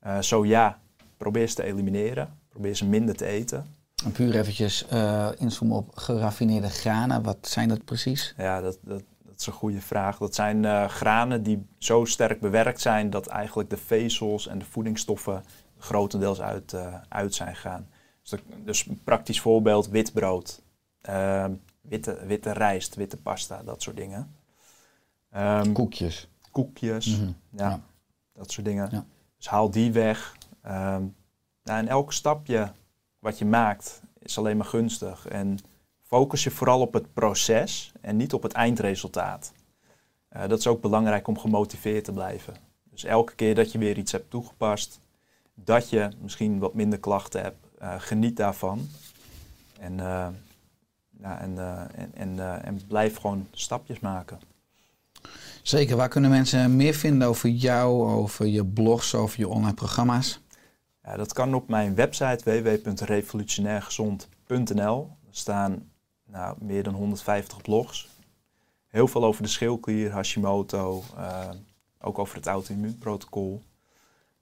Eh, zo ja, probeer ze te elimineren. Probeer ze minder te eten. Puur eventjes eh, inzoomen op geraffineerde granen. Wat zijn dat precies? Ja, dat, dat, dat is een goede vraag. Dat zijn eh, granen die zo sterk bewerkt zijn dat eigenlijk de vezels en de voedingsstoffen grotendeels uit, eh, uit zijn gegaan. Dus, dat- dus een praktisch voorbeeld, wit brood, ehm, witte, witte rijst, witte pasta, dat soort dingen. Ehm, Koekjes. koekjes, Mhm. ja, Ja. dat soort dingen. Ja. Dus haal die weg. Nou, en elk stapje wat je maakt is alleen maar gunstig. En focus je vooral op het proces en niet op het eindresultaat. Eh, dat is ook belangrijk om gemotiveerd te blijven. Dus elke keer dat je weer iets hebt toegepast, dat je misschien wat minder klachten hebt, eh, geniet daarvan. En, eh, ja, en, en, en blijf gewoon stapjes maken. Zeker. Waar kunnen mensen meer vinden over jou, over je blogs, over je online programma's? Dat kan op mijn website www.revolutionairgezond.nl. Er staan nou, meer dan 150 blogs. Heel veel over de schildklier, Hashimoto, eh, ook over het auto-immuunprotocol.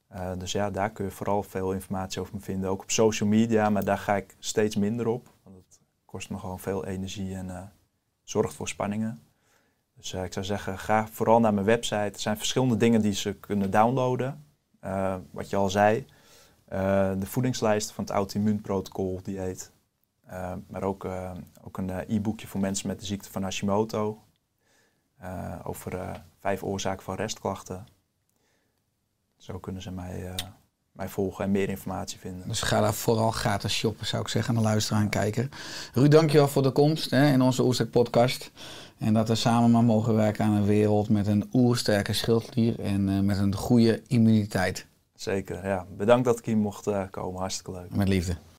Eh, dus ja, daar kun je vooral veel informatie over me vinden. Ook op social media, maar daar ga ik steeds minder op. Want het kost me gewoon veel energie en eh, zorgt voor spanningen. Dus ik zou zeggen, ga vooral naar mijn website. Er zijn verschillende dingen die ze kunnen downloaden. Wat je al zei, de voedingslijst van het auto-immuunprotocol dieet. Eh, maar ook, eh, ook een eh, e-boekje voor mensen met de ziekte van Hashimoto. Eh, over eh, vijf oorzaken van restklachten. Zo kunnen ze mij, eh, mij volgen en meer informatie vinden. Dus ga daar vooral gratis shoppen, zou ik zeggen, aan de luisteraar en kijker. Ruud, dankjewel voor de komst hè, in onze Oerstek podcast. En dat we samen maar mogen werken aan een wereld met een oersterke schildklier en eh, met een goede immuniteit. Zeker, ja. Bedankt dat ik hier mocht eh, komen. Hartstikke leuk. Met liefde.